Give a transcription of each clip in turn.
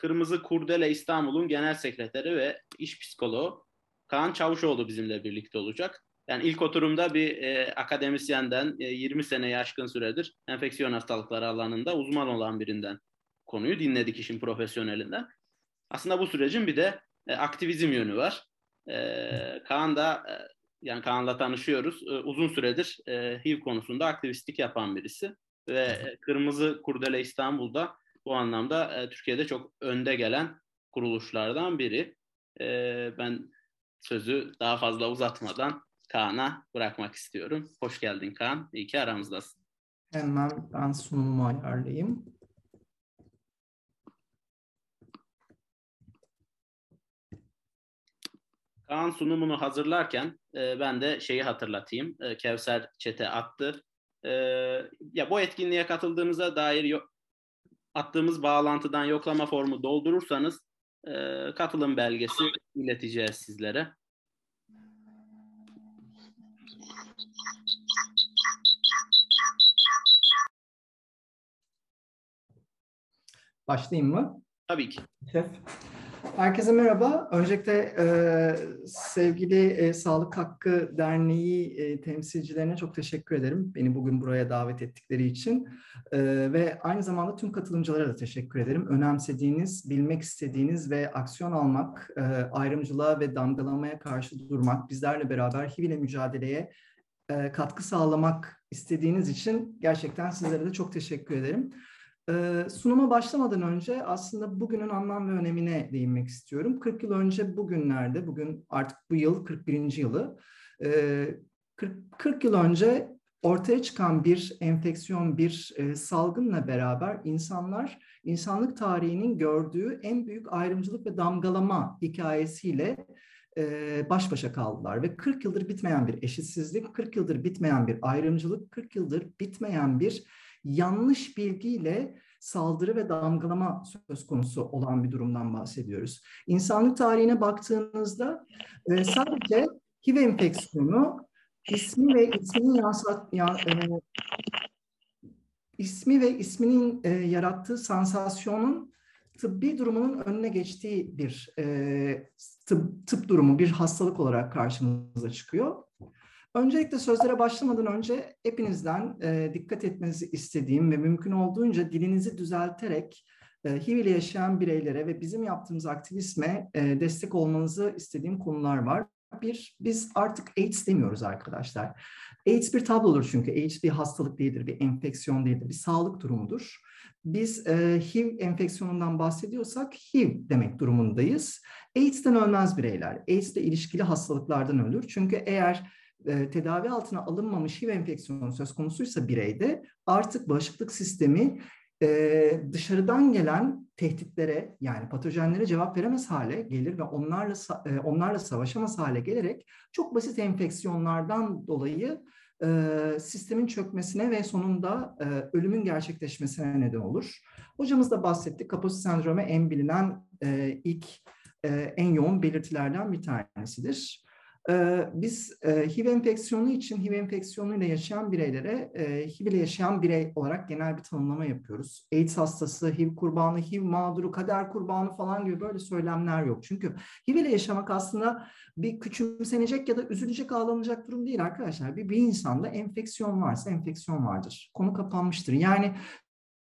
Kırmızı Kurdele İstanbul'un genel sekreteri ve iş psikoloğu Kaan Çavuşoğlu bizimle birlikte olacak. Yani ilk oturumda bir e, akademisyenden e, 20 sene yaşkın süredir enfeksiyon hastalıkları alanında uzman olan birinden konuyu dinledik işin profesyonelinden. Aslında bu sürecin bir de e, aktivizm yönü var. E, Kaan da e, yani Kaan'la tanışıyoruz. E, uzun süredir e, HIV konusunda aktivistlik yapan birisi ve e, Kırmızı Kurdele İstanbul'da bu anlamda e, Türkiye'de çok önde gelen kuruluşlardan biri. E, ben sözü daha fazla uzatmadan Kaan'a bırakmak istiyorum. Hoş geldin Kaan. İyi ki aramızdasın. Hemen ben sunumumu ayarlayayım. Kaan sunumunu hazırlarken e, ben de şeyi hatırlatayım. E, Kevser çete attı. E, ya bu etkinliğe katıldığınıza dair attığımız bağlantıdan yoklama formu doldurursanız e, katılım belgesi ileteceğiz sizlere. Başlayayım mı? Tabii ki. Şef. Herkese merhaba. Öncelikle e, sevgili e, Sağlık Hakkı Derneği e, temsilcilerine çok teşekkür ederim. Beni bugün buraya davet ettikleri için. E, ve aynı zamanda tüm katılımcılara da teşekkür ederim. Önemsediğiniz, bilmek istediğiniz ve aksiyon almak, e, ayrımcılığa ve damgalamaya karşı durmak, bizlerle beraber HIV ile mücadeleye e, katkı sağlamak istediğiniz için gerçekten sizlere de çok teşekkür ederim. Ee, sunuma başlamadan önce aslında bugünün anlam ve önemine değinmek istiyorum. 40 yıl önce bugünlerde, bugün artık bu yıl 41. yılı, 40, 40 yıl önce ortaya çıkan bir enfeksiyon, bir e, salgınla beraber insanlar insanlık tarihinin gördüğü en büyük ayrımcılık ve damgalama hikayesiyle e, baş başa kaldılar ve 40 yıldır bitmeyen bir eşitsizlik, 40 yıldır bitmeyen bir ayrımcılık, 40 yıldır bitmeyen bir yanlış bilgiyle saldırı ve damgalama söz konusu olan bir durumdan bahsediyoruz. İnsanlık tarihine baktığınızda e, sadece HIV enfeksiyonu ismi ve isminin yansat, ya, e, ismi ve isminin e, yarattığı sansasyonun tıbbi durumunun önüne geçtiği bir e, tıp, tıp durumu, bir hastalık olarak karşımıza çıkıyor. Öncelikle sözlere başlamadan önce hepinizden e, dikkat etmenizi istediğim ve mümkün olduğunca dilinizi düzelterek e, HIV ile yaşayan bireylere ve bizim yaptığımız aktivizme e, destek olmanızı istediğim konular var. Bir, biz artık AIDS demiyoruz arkadaşlar. AIDS bir tablodur çünkü. AIDS bir hastalık değildir, bir enfeksiyon değildir, bir sağlık durumudur. Biz e, HIV enfeksiyonundan bahsediyorsak HIV demek durumundayız. AIDS'ten ölmez bireyler. AIDS ile ilişkili hastalıklardan ölür. Çünkü eğer e, tedavi altına alınmamış HIV enfeksiyonu söz konusuysa bireyde artık bağışıklık sistemi e, dışarıdan gelen tehditlere yani patojenlere cevap veremez hale gelir ve onlarla e, onlarla savaşamaz hale gelerek çok basit enfeksiyonlardan dolayı sistemin çökmesine ve sonunda ölümün gerçekleşmesine neden olur. Hocamız da bahsetti. Kaposi sendromu en bilinen ilk en yoğun belirtilerden bir tanesidir. Ee, biz e, HIV enfeksiyonu için HIV enfeksiyonuyla yaşayan bireylere e, HIV ile yaşayan birey olarak genel bir tanımlama yapıyoruz. AIDS hastası, HIV kurbanı, HIV mağduru, kader kurbanı falan gibi böyle söylemler yok. Çünkü HIV ile yaşamak aslında bir küçümsenecek ya da üzülecek, ağlanacak durum değil arkadaşlar. Bir, bir insanda enfeksiyon varsa enfeksiyon vardır. Konu kapanmıştır. Yani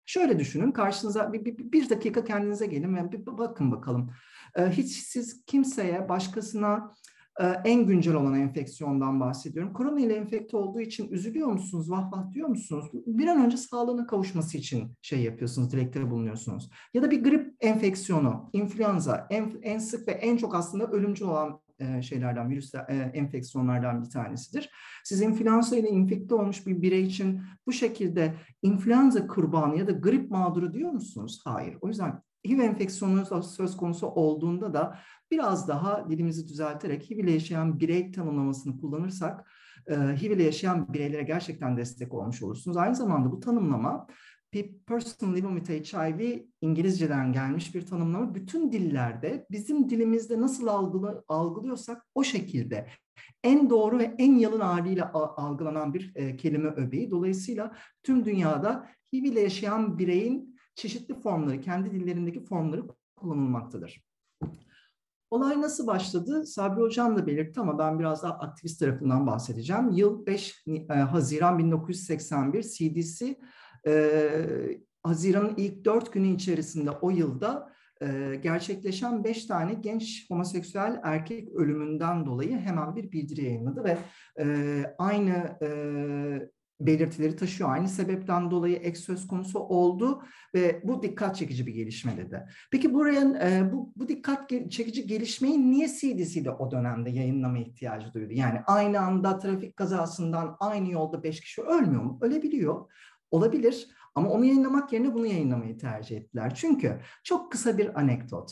Şöyle düşünün, karşınıza bir, bir, bir dakika kendinize gelin ve bir bakın bakalım. Ee, hiç siz kimseye, başkasına en güncel olan enfeksiyondan bahsediyorum. Korona ile enfekte olduğu için üzülüyor musunuz, vah vah diyor musunuz? Bir an önce sağlığına kavuşması için şey yapıyorsunuz, dilekte bulunuyorsunuz. Ya da bir grip enfeksiyonu, influenza en, en sık ve en çok aslında ölümcül olan e, şeylerden, virüs e, enfeksiyonlardan bir tanesidir. Siz influenza ile infekte olmuş bir birey için bu şekilde influenza kurbanı ya da grip mağduru diyor musunuz? Hayır. O yüzden HIV enfeksiyonu söz konusu olduğunda da biraz daha dilimizi düzelterek HIV ile yaşayan birey tanımlamasını kullanırsak e, HIV ile yaşayan bireylere gerçekten destek olmuş olursunuz. Aynı zamanda bu tanımlama Person Living with HIV İngilizceden gelmiş bir tanımlama. Bütün dillerde bizim dilimizde nasıl algılı, algılıyorsak o şekilde en doğru ve en yalın haliyle algılanan bir e, kelime öbeği. Dolayısıyla tüm dünyada HIV ile yaşayan bireyin çeşitli formları, kendi dillerindeki formları kullanılmaktadır. Olay nasıl başladı? Sabri Hocam da belirtti ama ben biraz daha aktivist tarafından bahsedeceğim. Yıl 5 e, Haziran 1981 CDC e, Haziran'ın ilk dört günü içerisinde o yılda e, gerçekleşen beş tane genç homoseksüel erkek ölümünden dolayı hemen bir bildiri yayınladı ve e, aynı e, belirtileri taşıyor. Aynı sebepten dolayı ek söz konusu oldu ve bu dikkat çekici bir gelişme dedi. Peki buraya e, bu, bu dikkat çekici gelişmeyi niye CDC'de o dönemde yayınlama ihtiyacı duydu? Yani aynı anda trafik kazasından aynı yolda beş kişi ölmüyor mu? Ölebiliyor. Olabilir ama onu yayınlamak yerine bunu yayınlamayı tercih ettiler. Çünkü çok kısa bir anekdot.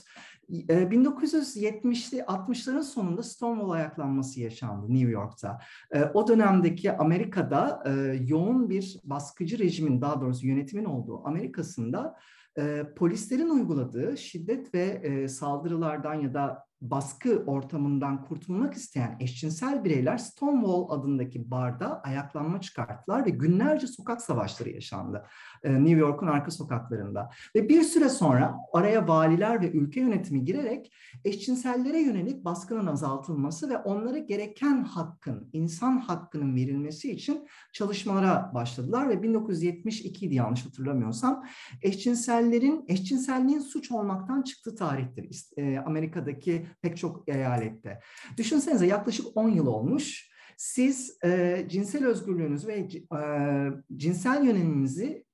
1970'li e, 60'ların sonunda Stonewall ayaklanması yaşandı New York'ta. E, o dönemdeki Amerika'da e, yoğun bir baskıcı rejimin daha doğrusu yönetimin olduğu Amerika'sında polislerin uyguladığı şiddet ve saldırılardan ya da baskı ortamından kurtulmak isteyen eşcinsel bireyler Stonewall adındaki barda ayaklanma çıkarttılar ve günlerce sokak savaşları yaşandı e, New York'un arka sokaklarında. Ve bir süre sonra araya valiler ve ülke yönetimi girerek eşcinsellere yönelik baskının azaltılması ve onlara gereken hakkın, insan hakkının verilmesi için çalışmalara başladılar ve 1972 idi yanlış hatırlamıyorsam eşcinsellerin, eşcinselliğin suç olmaktan çıktığı tarihtir. E, Amerika'daki pek çok eyalette. Düşünsenize yaklaşık 10 yıl olmuş. Siz e, cinsel özgürlüğünüzü ve e, cinsel yöneliminizi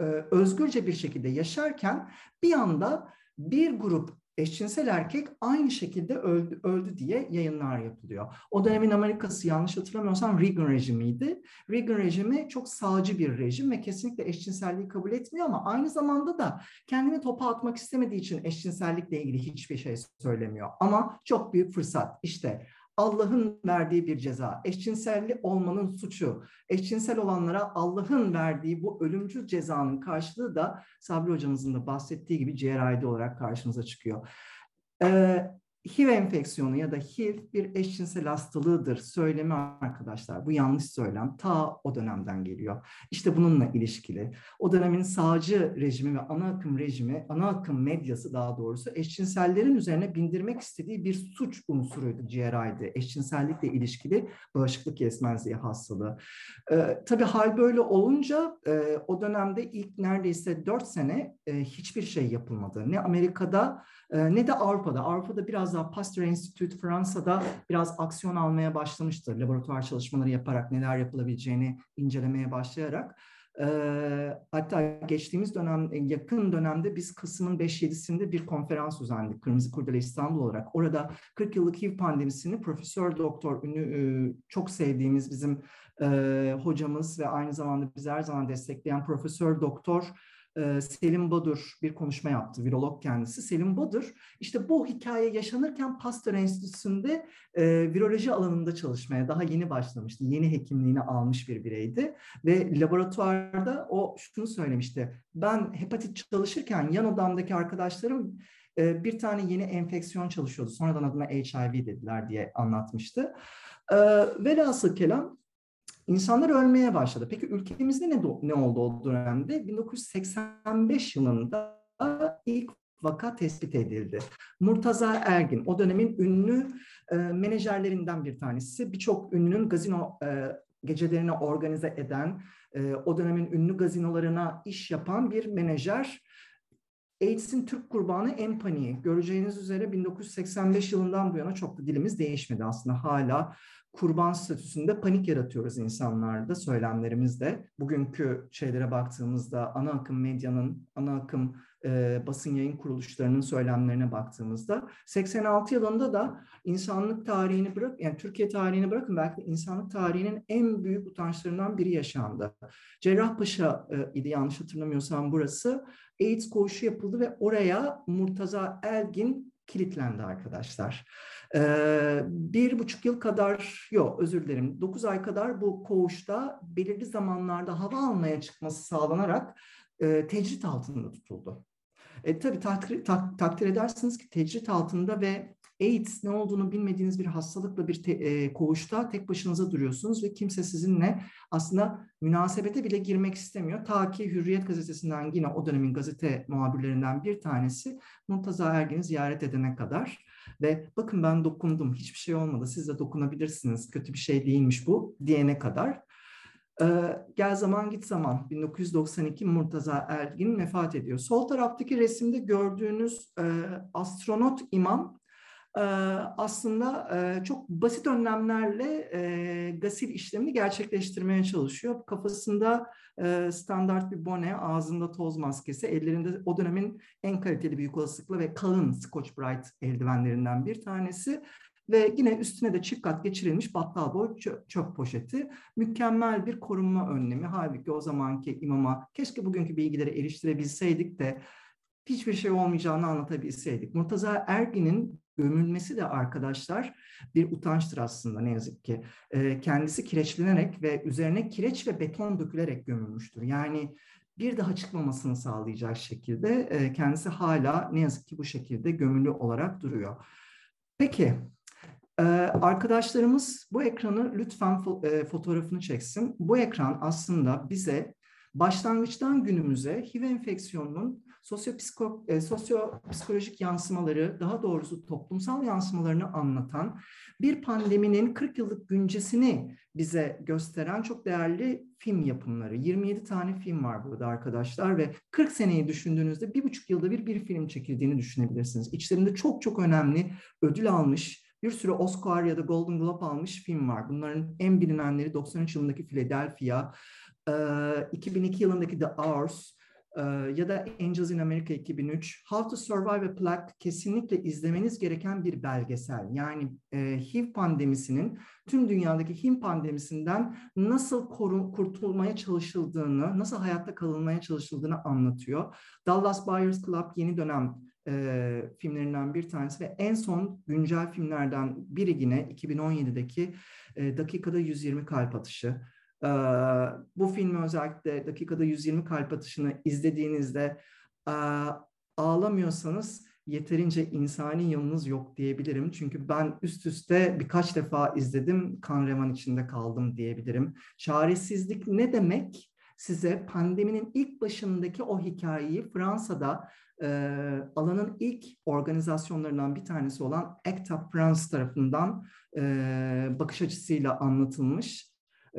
e, özgürce bir şekilde yaşarken bir anda bir grup eşcinsel erkek aynı şekilde öldü, öldü diye yayınlar yapılıyor. O dönemin Amerikası yanlış hatırlamıyorsam Reagan rejimiydi. Reagan rejimi çok sağcı bir rejim ve kesinlikle eşcinselliği kabul etmiyor ama aynı zamanda da kendini topa atmak istemediği için eşcinsellikle ilgili hiçbir şey söylemiyor. Ama çok büyük fırsat. İşte Allah'ın verdiği bir ceza. Eşcinselli olmanın suçu. Eşcinsel olanlara Allah'ın verdiği bu ölümcül cezanın karşılığı da Sabri hocamızın da bahsettiği gibi CRID olarak karşımıza çıkıyor. Ee, HIV enfeksiyonu ya da HIV bir eşcinsel hastalığıdır söylemi arkadaşlar. Bu yanlış söylem. Ta o dönemden geliyor. İşte bununla ilişkili. O dönemin sağcı rejimi ve ana akım rejimi, ana akım medyası daha doğrusu eşcinsellerin üzerine bindirmek istediği bir suç unsuruydu GRI'de. Eşcinsellikle ilişkili bağışıklık yetmezliği hastalığı. Ee, tabii hal böyle olunca e, o dönemde ilk neredeyse dört sene e, hiçbir şey yapılmadı. Ne Amerika'da e, ne de Avrupa'da. Avrupa'da biraz daha Pasteur Institute Fransa'da biraz aksiyon almaya başlamıştır. Laboratuvar çalışmaları yaparak neler yapılabileceğini incelemeye başlayarak. E, hatta geçtiğimiz dönem, yakın dönemde biz Kasım'ın 5-7'sinde bir konferans düzenledik Kırmızı Kurdele İstanbul olarak. Orada 40 yıllık HIV pandemisini Profesör Doktor ünlü e, çok sevdiğimiz bizim e, hocamız ve aynı zamanda bizi her zaman destekleyen Profesör Doktor Selim Badur bir konuşma yaptı, virolog kendisi. Selim Badur işte bu hikaye yaşanırken Pasteur Enstitüsü'nde e, viroloji alanında çalışmaya daha yeni başlamıştı. Yeni hekimliğini almış bir bireydi ve laboratuvarda o şunu söylemişti. Ben hepatit çalışırken yan odamdaki arkadaşlarım bir tane yeni enfeksiyon çalışıyordu. Sonradan adına HIV dediler diye anlatmıştı. Velhasıl kelam İnsanlar ölmeye başladı. Peki ülkemizde ne, ne oldu o dönemde? 1985 yılında ilk vaka tespit edildi. Murtaza Ergin, o dönemin ünlü e, menajerlerinden bir tanesi. Birçok ünlünün gazino e, gecelerini organize eden, e, o dönemin ünlü gazinolarına iş yapan bir menajer. AIDS'in Türk kurbanı Empani. Göreceğiniz üzere 1985 yılından bu yana çok da dilimiz değişmedi aslında. Hala kurban statüsünde panik yaratıyoruz insanlarda söylemlerimizde. Bugünkü şeylere baktığımızda ana akım medyanın, ana akım e, basın yayın kuruluşlarının söylemlerine baktığımızda 86 yılında da insanlık tarihini bırak yani Türkiye tarihini bırakın belki de insanlık tarihinin en büyük utançlarından biri yaşandı. Cerrahpaşa e, idi yanlış hatırlamıyorsam burası. AIDS koğuşu yapıldı ve oraya Murtaza Elgin kilitlendi arkadaşlar. Ee, bir buçuk yıl kadar, yok özür dilerim, dokuz ay kadar bu koğuşta belirli zamanlarda hava almaya çıkması sağlanarak e, tecrit altında tutuldu. E, tabii takdir, tak, takdir edersiniz ki tecrit altında ve AIDS ne olduğunu bilmediğiniz bir hastalıkla bir te, e, koğuşta tek başınıza duruyorsunuz ve kimse sizinle aslında münasebete bile girmek istemiyor. Ta ki Hürriyet gazetesinden yine o dönemin gazete muhabirlerinden bir tanesi Murtaza Ergin'i ziyaret edene kadar ve bakın ben dokundum hiçbir şey olmadı siz de dokunabilirsiniz kötü bir şey değilmiş bu diyene kadar. Ee, gel zaman git zaman 1992 Murtaza Ergin vefat ediyor. Sol taraftaki resimde gördüğünüz e, astronot imam aslında çok basit önlemlerle gasil işlemini gerçekleştirmeye çalışıyor. Kafasında standart bir bone, ağzında toz maskesi, ellerinde o dönemin en kaliteli büyük olasılıkla ve kalın Scotch Brite eldivenlerinden bir tanesi ve yine üstüne de çift kat geçirilmiş battal boy çöp, poşeti. Mükemmel bir korunma önlemi. Halbuki o zamanki imama keşke bugünkü bilgilere eriştirebilseydik de hiçbir şey olmayacağını anlatabilseydik. Murtaza Ergin'in gömülmesi de arkadaşlar bir utançtır aslında ne yazık ki. E, kendisi kireçlenerek ve üzerine kireç ve beton dökülerek gömülmüştür. Yani bir daha çıkmamasını sağlayacak şekilde e, kendisi hala ne yazık ki bu şekilde gömülü olarak duruyor. Peki e, arkadaşlarımız bu ekranı lütfen fo e, fotoğrafını çeksin. Bu ekran aslında bize başlangıçtan günümüze HIV enfeksiyonunun sosyopsiko, e, sosyopsikolojik yansımaları, daha doğrusu toplumsal yansımalarını anlatan bir pandeminin 40 yıllık güncesini bize gösteren çok değerli film yapımları. 27 tane film var burada arkadaşlar ve 40 seneyi düşündüğünüzde bir buçuk yılda bir bir film çekildiğini düşünebilirsiniz. İçlerinde çok çok önemli ödül almış, bir sürü Oscar ya da Golden Globe almış film var. Bunların en bilinenleri 93 yılındaki Philadelphia, 2002 yılındaki The Hours, ya da Angels in America 2003, How to Survive a Plague kesinlikle izlemeniz gereken bir belgesel. Yani e, HIV pandemisinin tüm dünyadaki HIV pandemisinden nasıl koru, kurtulmaya çalışıldığını, nasıl hayatta kalınmaya çalışıldığını anlatıyor. Dallas Buyers Club yeni dönem e, filmlerinden bir tanesi ve en son güncel filmlerden biri yine 2017'deki e, Dakikada 120 Kalp Atışı. Bu filmi özellikle dakikada 120 kalp atışını izlediğinizde ağlamıyorsanız yeterince insani yanınız yok diyebilirim. Çünkü ben üst üste birkaç defa izledim, kan revan içinde kaldım diyebilirim. Çaresizlik ne demek? Size pandeminin ilk başındaki o hikayeyi Fransa'da e, alanın ilk organizasyonlarından bir tanesi olan ACTA France tarafından e, bakış açısıyla anlatılmış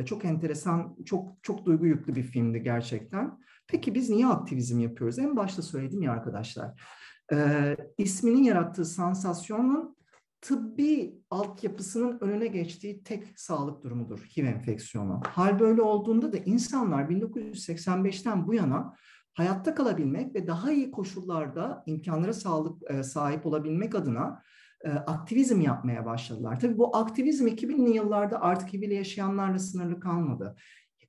çok enteresan, çok çok duygu yüklü bir filmdi gerçekten. Peki biz niye aktivizm yapıyoruz? En başta söyledim ya arkadaşlar. E, isminin yarattığı sansasyonun tıbbi altyapısının önüne geçtiği tek sağlık durumudur HIV enfeksiyonu. Hal böyle olduğunda da insanlar 1985'ten bu yana hayatta kalabilmek ve daha iyi koşullarda imkanlara sağlık e, sahip olabilmek adına e, aktivizm yapmaya başladılar. Tabii bu aktivizm 2000'li yıllarda artık HIV ile yaşayanlarla sınırlı kalmadı.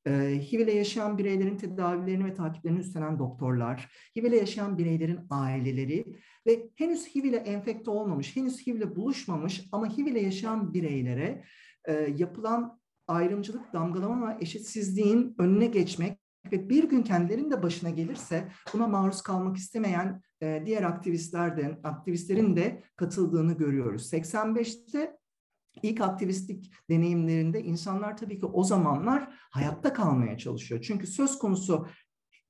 E, HIV ile yaşayan bireylerin tedavilerini ve takiplerini üstlenen doktorlar, HIV ile yaşayan bireylerin aileleri ve henüz HIV ile enfekte olmamış, henüz HIV ile buluşmamış ama HIV ile yaşayan bireylere e, yapılan ayrımcılık, damgalama ve eşitsizliğin önüne geçmek ve bir gün kendilerinin de başına gelirse buna maruz kalmak istemeyen e, diğer aktivistlerden, aktivistlerin de katıldığını görüyoruz. 85'te ilk aktivistlik deneyimlerinde insanlar tabii ki o zamanlar hayatta kalmaya çalışıyor. Çünkü söz konusu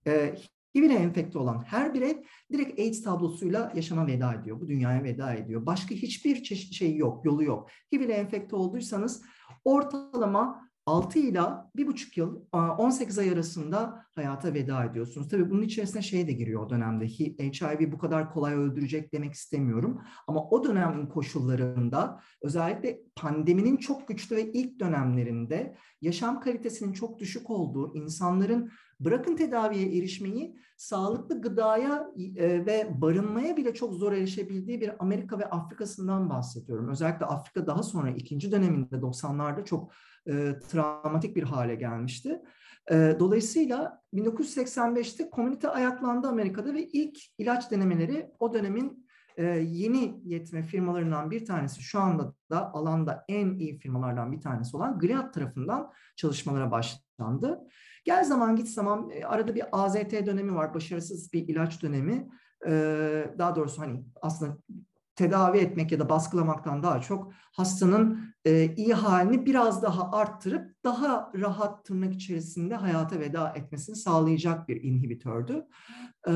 e, HIV ile enfekte olan her birey direkt AIDS tablosuyla yaşama veda ediyor. Bu dünyaya veda ediyor. Başka hiçbir çeşit şey yok, yolu yok. HIV ile enfekte olduysanız ortalama 6 ile 1,5 yıl 18 ay arasında hayata veda ediyorsunuz. Tabii bunun içerisine şey de giriyor o dönemde. HIV bu kadar kolay öldürecek demek istemiyorum. Ama o dönemin koşullarında özellikle pandeminin çok güçlü ve ilk dönemlerinde yaşam kalitesinin çok düşük olduğu, insanların bırakın tedaviye erişmeyi, sağlıklı gıdaya e, ve barınmaya bile çok zor erişebildiği bir Amerika ve Afrika'sından bahsediyorum. Özellikle Afrika daha sonra ikinci döneminde 90'larda çok e, travmatik bir hale gelmişti. E, dolayısıyla 1985'te komünite ayaklandı Amerika'da ve ilk ilaç denemeleri o dönemin e, yeni yetme firmalarından bir tanesi şu anda da alanda en iyi firmalardan bir tanesi olan Gilead tarafından çalışmalara başlandı. Gel zaman git zaman e, arada bir AZT dönemi var, başarısız bir ilaç dönemi. daha doğrusu hani aslında tedavi etmek ya da baskılamaktan daha çok hastanın e, iyi halini biraz daha arttırıp daha rahat tırnak içerisinde hayata veda etmesini sağlayacak bir inhibitördü. E,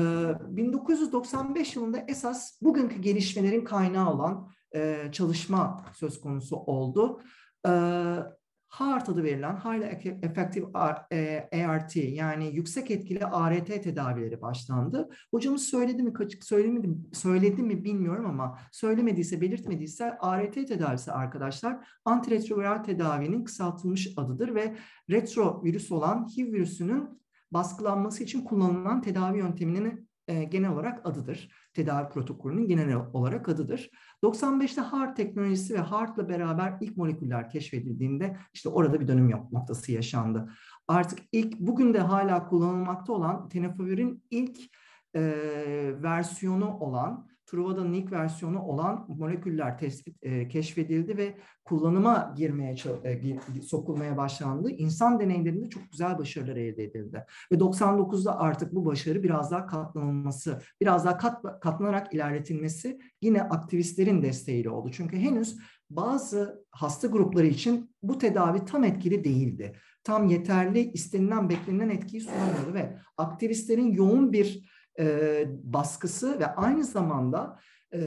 1995 yılında esas bugünkü gelişmelerin kaynağı olan e, çalışma söz konusu oldu. E, HART adı verilen Highly Effective ART yani yüksek etkili ART tedavileri başlandı. Hocamız söyledi mi, söylemedi, söyledi mi bilmiyorum ama söylemediyse, belirtmediyse ART tedavisi arkadaşlar antiretroviral tedavinin kısaltılmış adıdır ve retrovirüs olan HIV virüsünün baskılanması için kullanılan tedavi yönteminin e, genel olarak adıdır. Tedavi protokolünün genel olarak adıdır. 95'te HART teknolojisi ve HART'la beraber ilk moleküller keşfedildiğinde işte orada bir dönüm noktası yaşandı. Artık ilk bugün de hala kullanılmakta olan tenafovirin ilk e, versiyonu olan Truvada'nın ilk versiyonu olan moleküller tespit, e, keşfedildi ve kullanıma girmeye e, sokulmaya başlandı. İnsan deneylerinde çok güzel başarılar elde edildi. Ve 99'da artık bu başarı biraz daha katlanılması, biraz daha kat, katlanarak ilerletilmesi yine aktivistlerin desteğiyle oldu. Çünkü henüz bazı hasta grupları için bu tedavi tam etkili değildi. Tam yeterli istenilen beklenen etkiyi sunamıyordu ve aktivistlerin yoğun bir e, baskısı ve aynı zamanda e,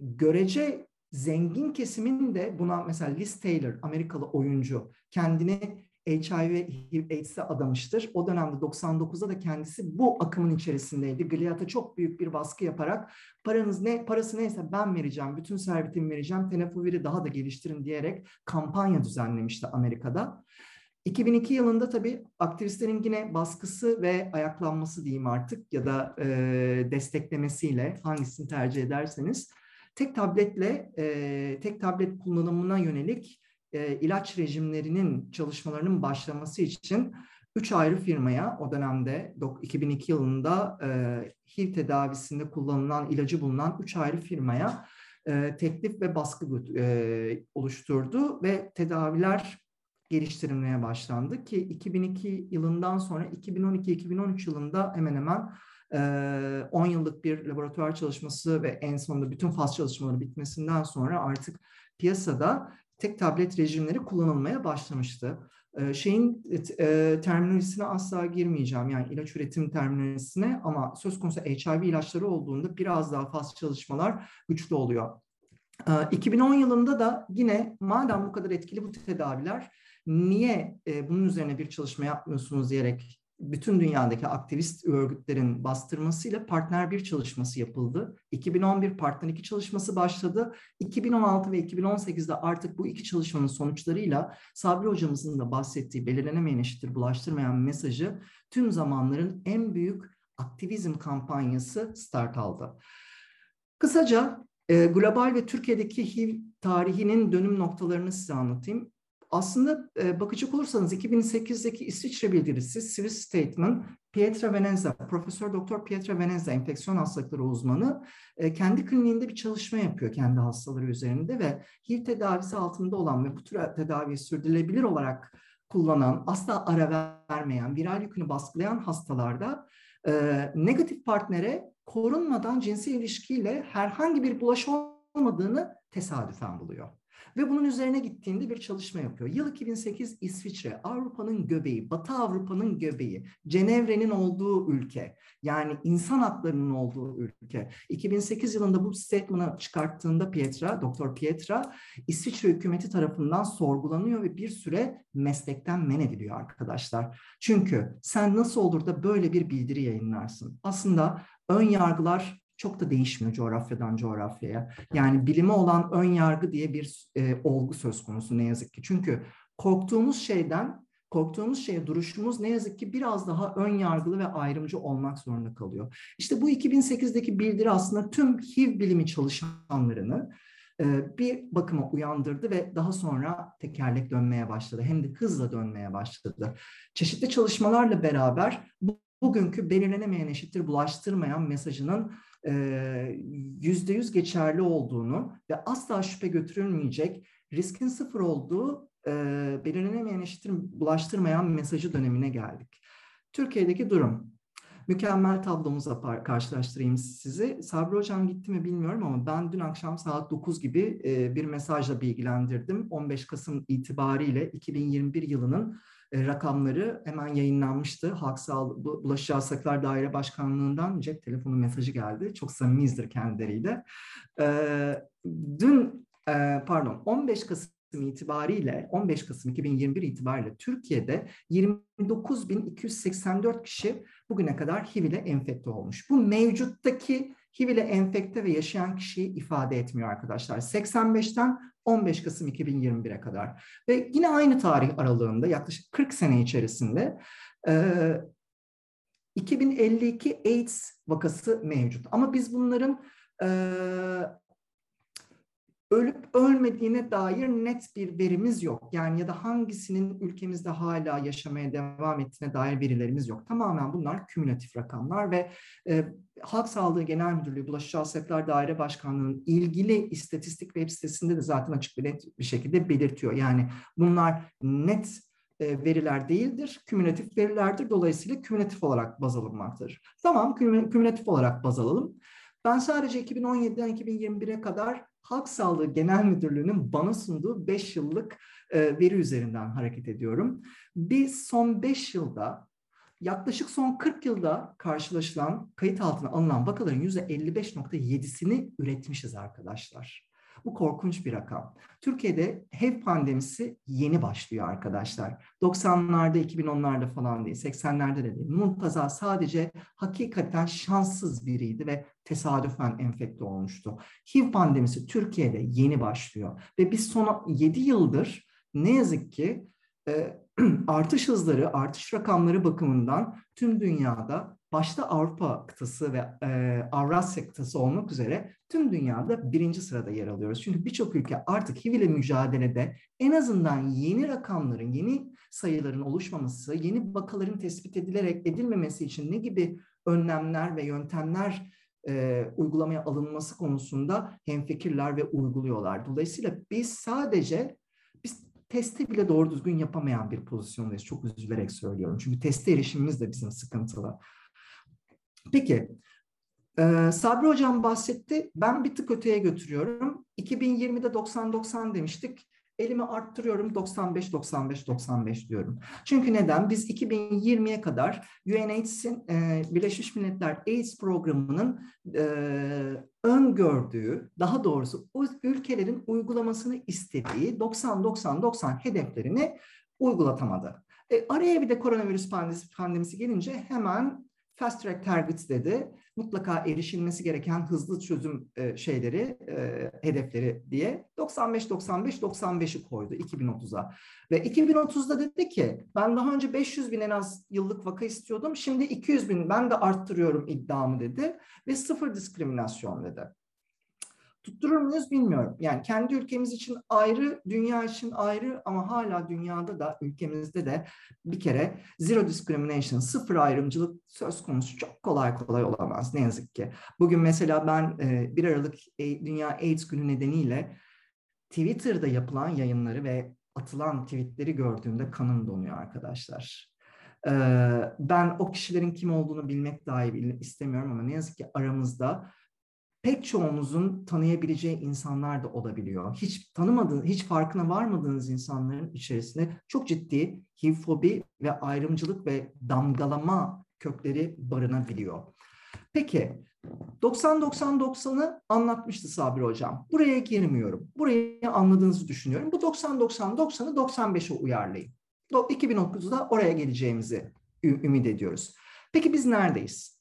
görece zengin kesimin de buna mesela Liz Taylor Amerikalı oyuncu kendini HIV, AIDS'e adamıştır. O dönemde 99'da da kendisi bu akımın içerisindeydi. Gilead'a çok büyük bir baskı yaparak paranız ne parası neyse ben vereceğim, bütün servetimi vereceğim, teneffüviri daha da geliştirin diyerek kampanya düzenlemişti Amerika'da. 2002 yılında tabii aktivistlerin yine baskısı ve ayaklanması diyeyim artık ya da e, desteklemesiyle hangisini tercih ederseniz tek tabletle e, tek tablet kullanımına yönelik e, ilaç rejimlerinin çalışmalarının başlaması için üç ayrı firmaya o dönemde 2002 yılında e, HIV tedavisinde kullanılan ilacı bulunan üç ayrı firmaya e, teklif ve baskı e, oluşturdu ve tedaviler geliştirilmeye başlandı ki 2002 yılından sonra 2012-2013 yılında hemen hemen 10 yıllık bir laboratuvar çalışması ve en sonunda bütün faz çalışmaları bitmesinden sonra artık piyasada tek tablet rejimleri kullanılmaya başlamıştı. Şeyin terminolojisine asla girmeyeceğim yani ilaç üretim terminolojisine ama söz konusu HIV ilaçları olduğunda biraz daha faz çalışmalar güçlü oluyor. 2010 yılında da yine madem bu kadar etkili bu tedaviler niye e, bunun üzerine bir çalışma yapmıyorsunuz diyerek bütün dünyadaki aktivist örgütlerin bastırmasıyla partner bir çalışması yapıldı. 2011 partner iki çalışması başladı. 2016 ve 2018'de artık bu iki çalışmanın sonuçlarıyla Sabri hocamızın da bahsettiği belirlenemeyen eşittir bulaştırmayan mesajı tüm zamanların en büyük aktivizm kampanyası start aldı. Kısaca e, global ve Türkiye'deki HIV tarihinin dönüm noktalarını size anlatayım. Aslında e, bakacak olursanız 2008'deki İsviçre bildirisi Swiss Statement Pietra Venezia, Profesör Doktor Pietra Venezia enfeksiyon hastalıkları uzmanı e, kendi kliniğinde bir çalışma yapıyor kendi hastaları üzerinde ve HIV tedavisi altında olan ve bu tür tedaviyi sürdürülebilir olarak kullanan, asla ara vermeyen, viral yükünü baskılayan hastalarda e, negatif partnere korunmadan cinsel ilişkiyle herhangi bir bulaşı olmadığını tesadüfen buluyor. Ve bunun üzerine gittiğinde bir çalışma yapıyor. Yıl 2008 İsviçre, Avrupa'nın göbeği, Batı Avrupa'nın göbeği, Cenevre'nin olduğu ülke, yani insan haklarının olduğu ülke. 2008 yılında bu statement'ı çıkarttığında Pietra, Doktor Pietra, İsviçre hükümeti tarafından sorgulanıyor ve bir süre meslekten men ediliyor arkadaşlar. Çünkü sen nasıl olur da böyle bir bildiri yayınlarsın? Aslında ön yargılar çok da değişmiyor coğrafyadan coğrafyaya. Yani bilime olan ön yargı diye bir e, olgu söz konusu ne yazık ki. Çünkü korktuğumuz şeyden, korktuğumuz şeye duruşumuz ne yazık ki biraz daha ön yargılı ve ayrımcı olmak zorunda kalıyor. İşte bu 2008'deki bildiri aslında tüm HIV bilimi çalışanlarını e, bir bakıma uyandırdı ve daha sonra tekerlek dönmeye başladı. Hem de hızla dönmeye başladı. Çeşitli çalışmalarla beraber bugünkü belirlenemeyen eşittir bulaştırmayan mesajının yüzde yüz geçerli olduğunu ve asla şüphe götürülmeyecek riskin sıfır olduğu e, belirlenemeyen eşittir bulaştırmayan mesajı dönemine geldik. Türkiye'deki durum. mükemmel tablomuza karşılaştırayım sizi. Sabri Hocam gitti mi bilmiyorum ama ben dün akşam saat 9 gibi e, bir mesajla bilgilendirdim. 15 Kasım itibariyle 2021 yılının rakamları hemen yayınlanmıştı. Halk Sağlığı Bulaşıcı Hastalıklar Daire Başkanlığı'ndan cep telefonu mesajı geldi. Çok samimiyizdir kendileriyle. E, dün pardon 15 Kasım itibariyle 15 Kasım 2021 itibariyle Türkiye'de 29.284 kişi bugüne kadar HIV ile enfekte olmuş. Bu mevcuttaki HIV ile enfekte ve yaşayan kişiyi ifade etmiyor arkadaşlar. 85'ten 15 Kasım 2021'e kadar. Ve yine aynı tarih aralığında yaklaşık 40 sene içerisinde e, 2052 AIDS vakası mevcut. Ama biz bunların e, ölüp ölmediğine dair net bir verimiz yok. Yani ya da hangisinin ülkemizde hala yaşamaya devam ettiğine dair verilerimiz yok. Tamamen bunlar kümülatif rakamlar ve e, Halk Sağlığı Genel Müdürlüğü Bulaşıcı Hastalıklar Daire Başkanlığı'nın ilgili istatistik web sitesinde de zaten açık bir net bir şekilde belirtiyor. Yani bunlar net e, veriler değildir, kümülatif verilerdir. Dolayısıyla kümülatif olarak baz alınmaktadır. Tamam, kümülatif olarak baz alalım. Ben sadece 2017'den 2021'e kadar Halk Sağlığı Genel Müdürlüğü'nün bana sunduğu 5 yıllık e, veri üzerinden hareket ediyorum. Biz son 5 yılda yaklaşık son 40 yılda karşılaşılan kayıt altına alınan vakaların %55.7'sini üretmişiz arkadaşlar. Bu korkunç bir rakam. Türkiye'de HIV pandemisi yeni başlıyor arkadaşlar. 90'larda, 2010'larda falan değil, 80'lerde de değil. Muntaza sadece hakikaten şanssız biriydi ve tesadüfen enfekte olmuştu. HIV pandemisi Türkiye'de yeni başlıyor ve biz son 7 yıldır ne yazık ki e, artış hızları, artış rakamları bakımından tüm dünyada başta Avrupa kıtası ve e, Avrasya kıtası olmak üzere tüm dünyada birinci sırada yer alıyoruz. Çünkü birçok ülke artık HIV ile mücadelede en azından yeni rakamların, yeni sayıların oluşmaması, yeni vakaların tespit edilerek edilmemesi için ne gibi önlemler ve yöntemler e, uygulamaya alınması konusunda hemfikirler ve uyguluyorlar. Dolayısıyla biz sadece biz testi bile doğru düzgün yapamayan bir pozisyondayız. Çok üzülerek söylüyorum. Çünkü teste erişimimiz de bizim sıkıntılı. Peki, ee, Sabri Hocam bahsetti. Ben bir tık öteye götürüyorum. 2020'de 90-90 demiştik. Elimi arttırıyorum 95-95-95 diyorum. Çünkü neden? Biz 2020'ye kadar UNAIDS'in e, Birleşmiş Milletler AIDS programının e, öngördüğü, daha doğrusu ülkelerin uygulamasını istediği 90-90-90 hedeflerini uygulatamadı. E, araya bir de koronavirüs pandemisi, pandemisi gelince hemen Fast Track Targets dedi. Mutlaka erişilmesi gereken hızlı çözüm e, şeyleri, e, hedefleri diye 95-95-95'i koydu 2030'a. Ve 2030'da dedi ki ben daha önce 500 bin en az yıllık vaka istiyordum. Şimdi 200 bin ben de arttırıyorum iddiamı dedi. Ve sıfır diskriminasyon dedi tutturur muyuz bilmiyorum. Yani kendi ülkemiz için ayrı, dünya için ayrı ama hala dünyada da ülkemizde de bir kere zero discrimination, sıfır ayrımcılık söz konusu çok kolay kolay olamaz ne yazık ki. Bugün mesela ben 1 Aralık e, Dünya AIDS Günü nedeniyle Twitter'da yapılan yayınları ve atılan tweetleri gördüğümde kanım donuyor arkadaşlar. Ben o kişilerin kim olduğunu bilmek dahi istemiyorum ama ne yazık ki aramızda pek çoğumuzun tanıyabileceği insanlar da olabiliyor. Hiç tanımadığınız, hiç farkına varmadığınız insanların içerisinde çok ciddi HIV-fobi ve ayrımcılık ve damgalama kökleri barınabiliyor. Peki 90-90-90'ı anlatmıştı Sabri Hocam. Buraya girmiyorum. Burayı anladığınızı düşünüyorum. Bu 90-90-90'ı 95'e uyarlayın. 2009'da oraya geleceğimizi ümit ediyoruz. Peki biz neredeyiz?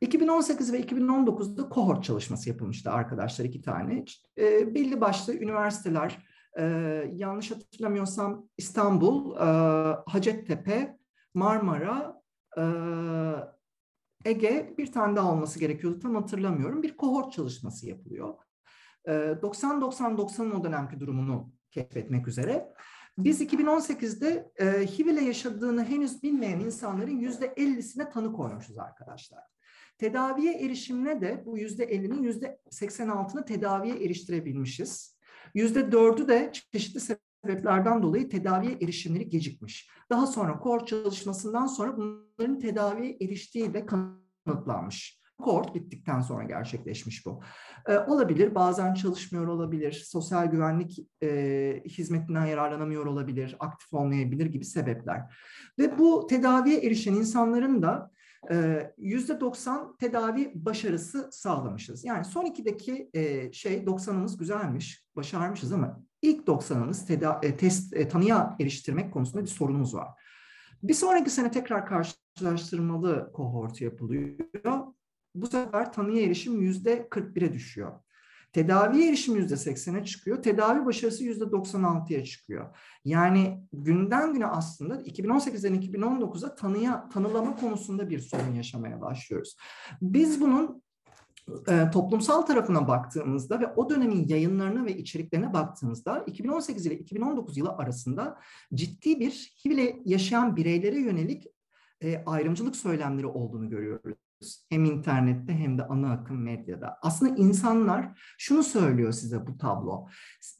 2018 ve 2019'da kohort çalışması yapılmıştı arkadaşlar iki tane. E, belli başlı üniversiteler, e, yanlış hatırlamıyorsam İstanbul, e, Hacettepe, Marmara, e, Ege bir tane daha olması gerekiyordu tam hatırlamıyorum. Bir kohort çalışması yapılıyor. E, 90-90-90'ın o dönemki durumunu keşfetmek üzere. Biz 2018'de e, HIV ile yaşadığını henüz bilmeyen insanların %50'sine tanı koymuşuz arkadaşlar. Tedaviye erişimine de bu yüzde 50'nin yüzde 86'ını tedaviye eriştirebilmişiz. Yüzde 4'ü de çeşitli sebeplerden dolayı tedaviye erişimleri gecikmiş. Daha sonra kor çalışmasından sonra bunların tedaviye eriştiği de kanıtlanmış. Kohort bittikten sonra gerçekleşmiş bu. Ee, olabilir, bazen çalışmıyor olabilir, sosyal güvenlik e, hizmetinden yararlanamıyor olabilir, aktif olmayabilir gibi sebepler. Ve bu tedaviye erişen insanların da 90 tedavi başarısı sağlamışız. Yani son ikideki e, şey 90'ımız güzelmiş, başarmışız ama ilk 90'ımız teda- test e, tanıya eriştirmek konusunda bir sorunumuz var. Bir sonraki sene tekrar karşılaştırmalı kohort yapılıyor. Bu sefer tanıya erişim yüzde 41'e düşüyor. Tedavi erişimi yüzde 80'e çıkıyor. Tedavi başarısı yüzde 96'ya çıkıyor. Yani günden güne aslında 2018'den 2019'a tanıya, tanılama konusunda bir sorun yaşamaya başlıyoruz. Biz bunun e, toplumsal tarafına baktığımızda ve o dönemin yayınlarına ve içeriklerine baktığımızda 2018 ile 2019 yılı arasında ciddi bir HIV ile yaşayan bireylere yönelik e, ayrımcılık söylemleri olduğunu görüyoruz. Hem internette hem de ana akım medyada. Aslında insanlar şunu söylüyor size bu tablo.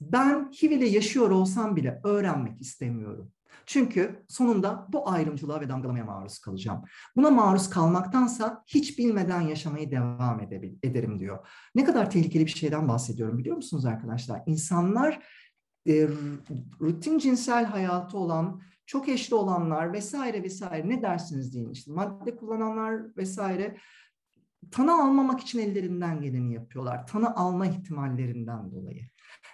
Ben HIV ile yaşıyor olsam bile öğrenmek istemiyorum. Çünkü sonunda bu ayrımcılığa ve damgalamaya maruz kalacağım. Buna maruz kalmaktansa hiç bilmeden yaşamayı devam ederim diyor. Ne kadar tehlikeli bir şeyden bahsediyorum biliyor musunuz arkadaşlar? İnsanlar e, rutin cinsel hayatı olan çok eşli olanlar vesaire vesaire ne dersiniz deyin işte madde kullananlar vesaire tanı almamak için ellerinden geleni yapıyorlar. Tanı alma ihtimallerinden dolayı.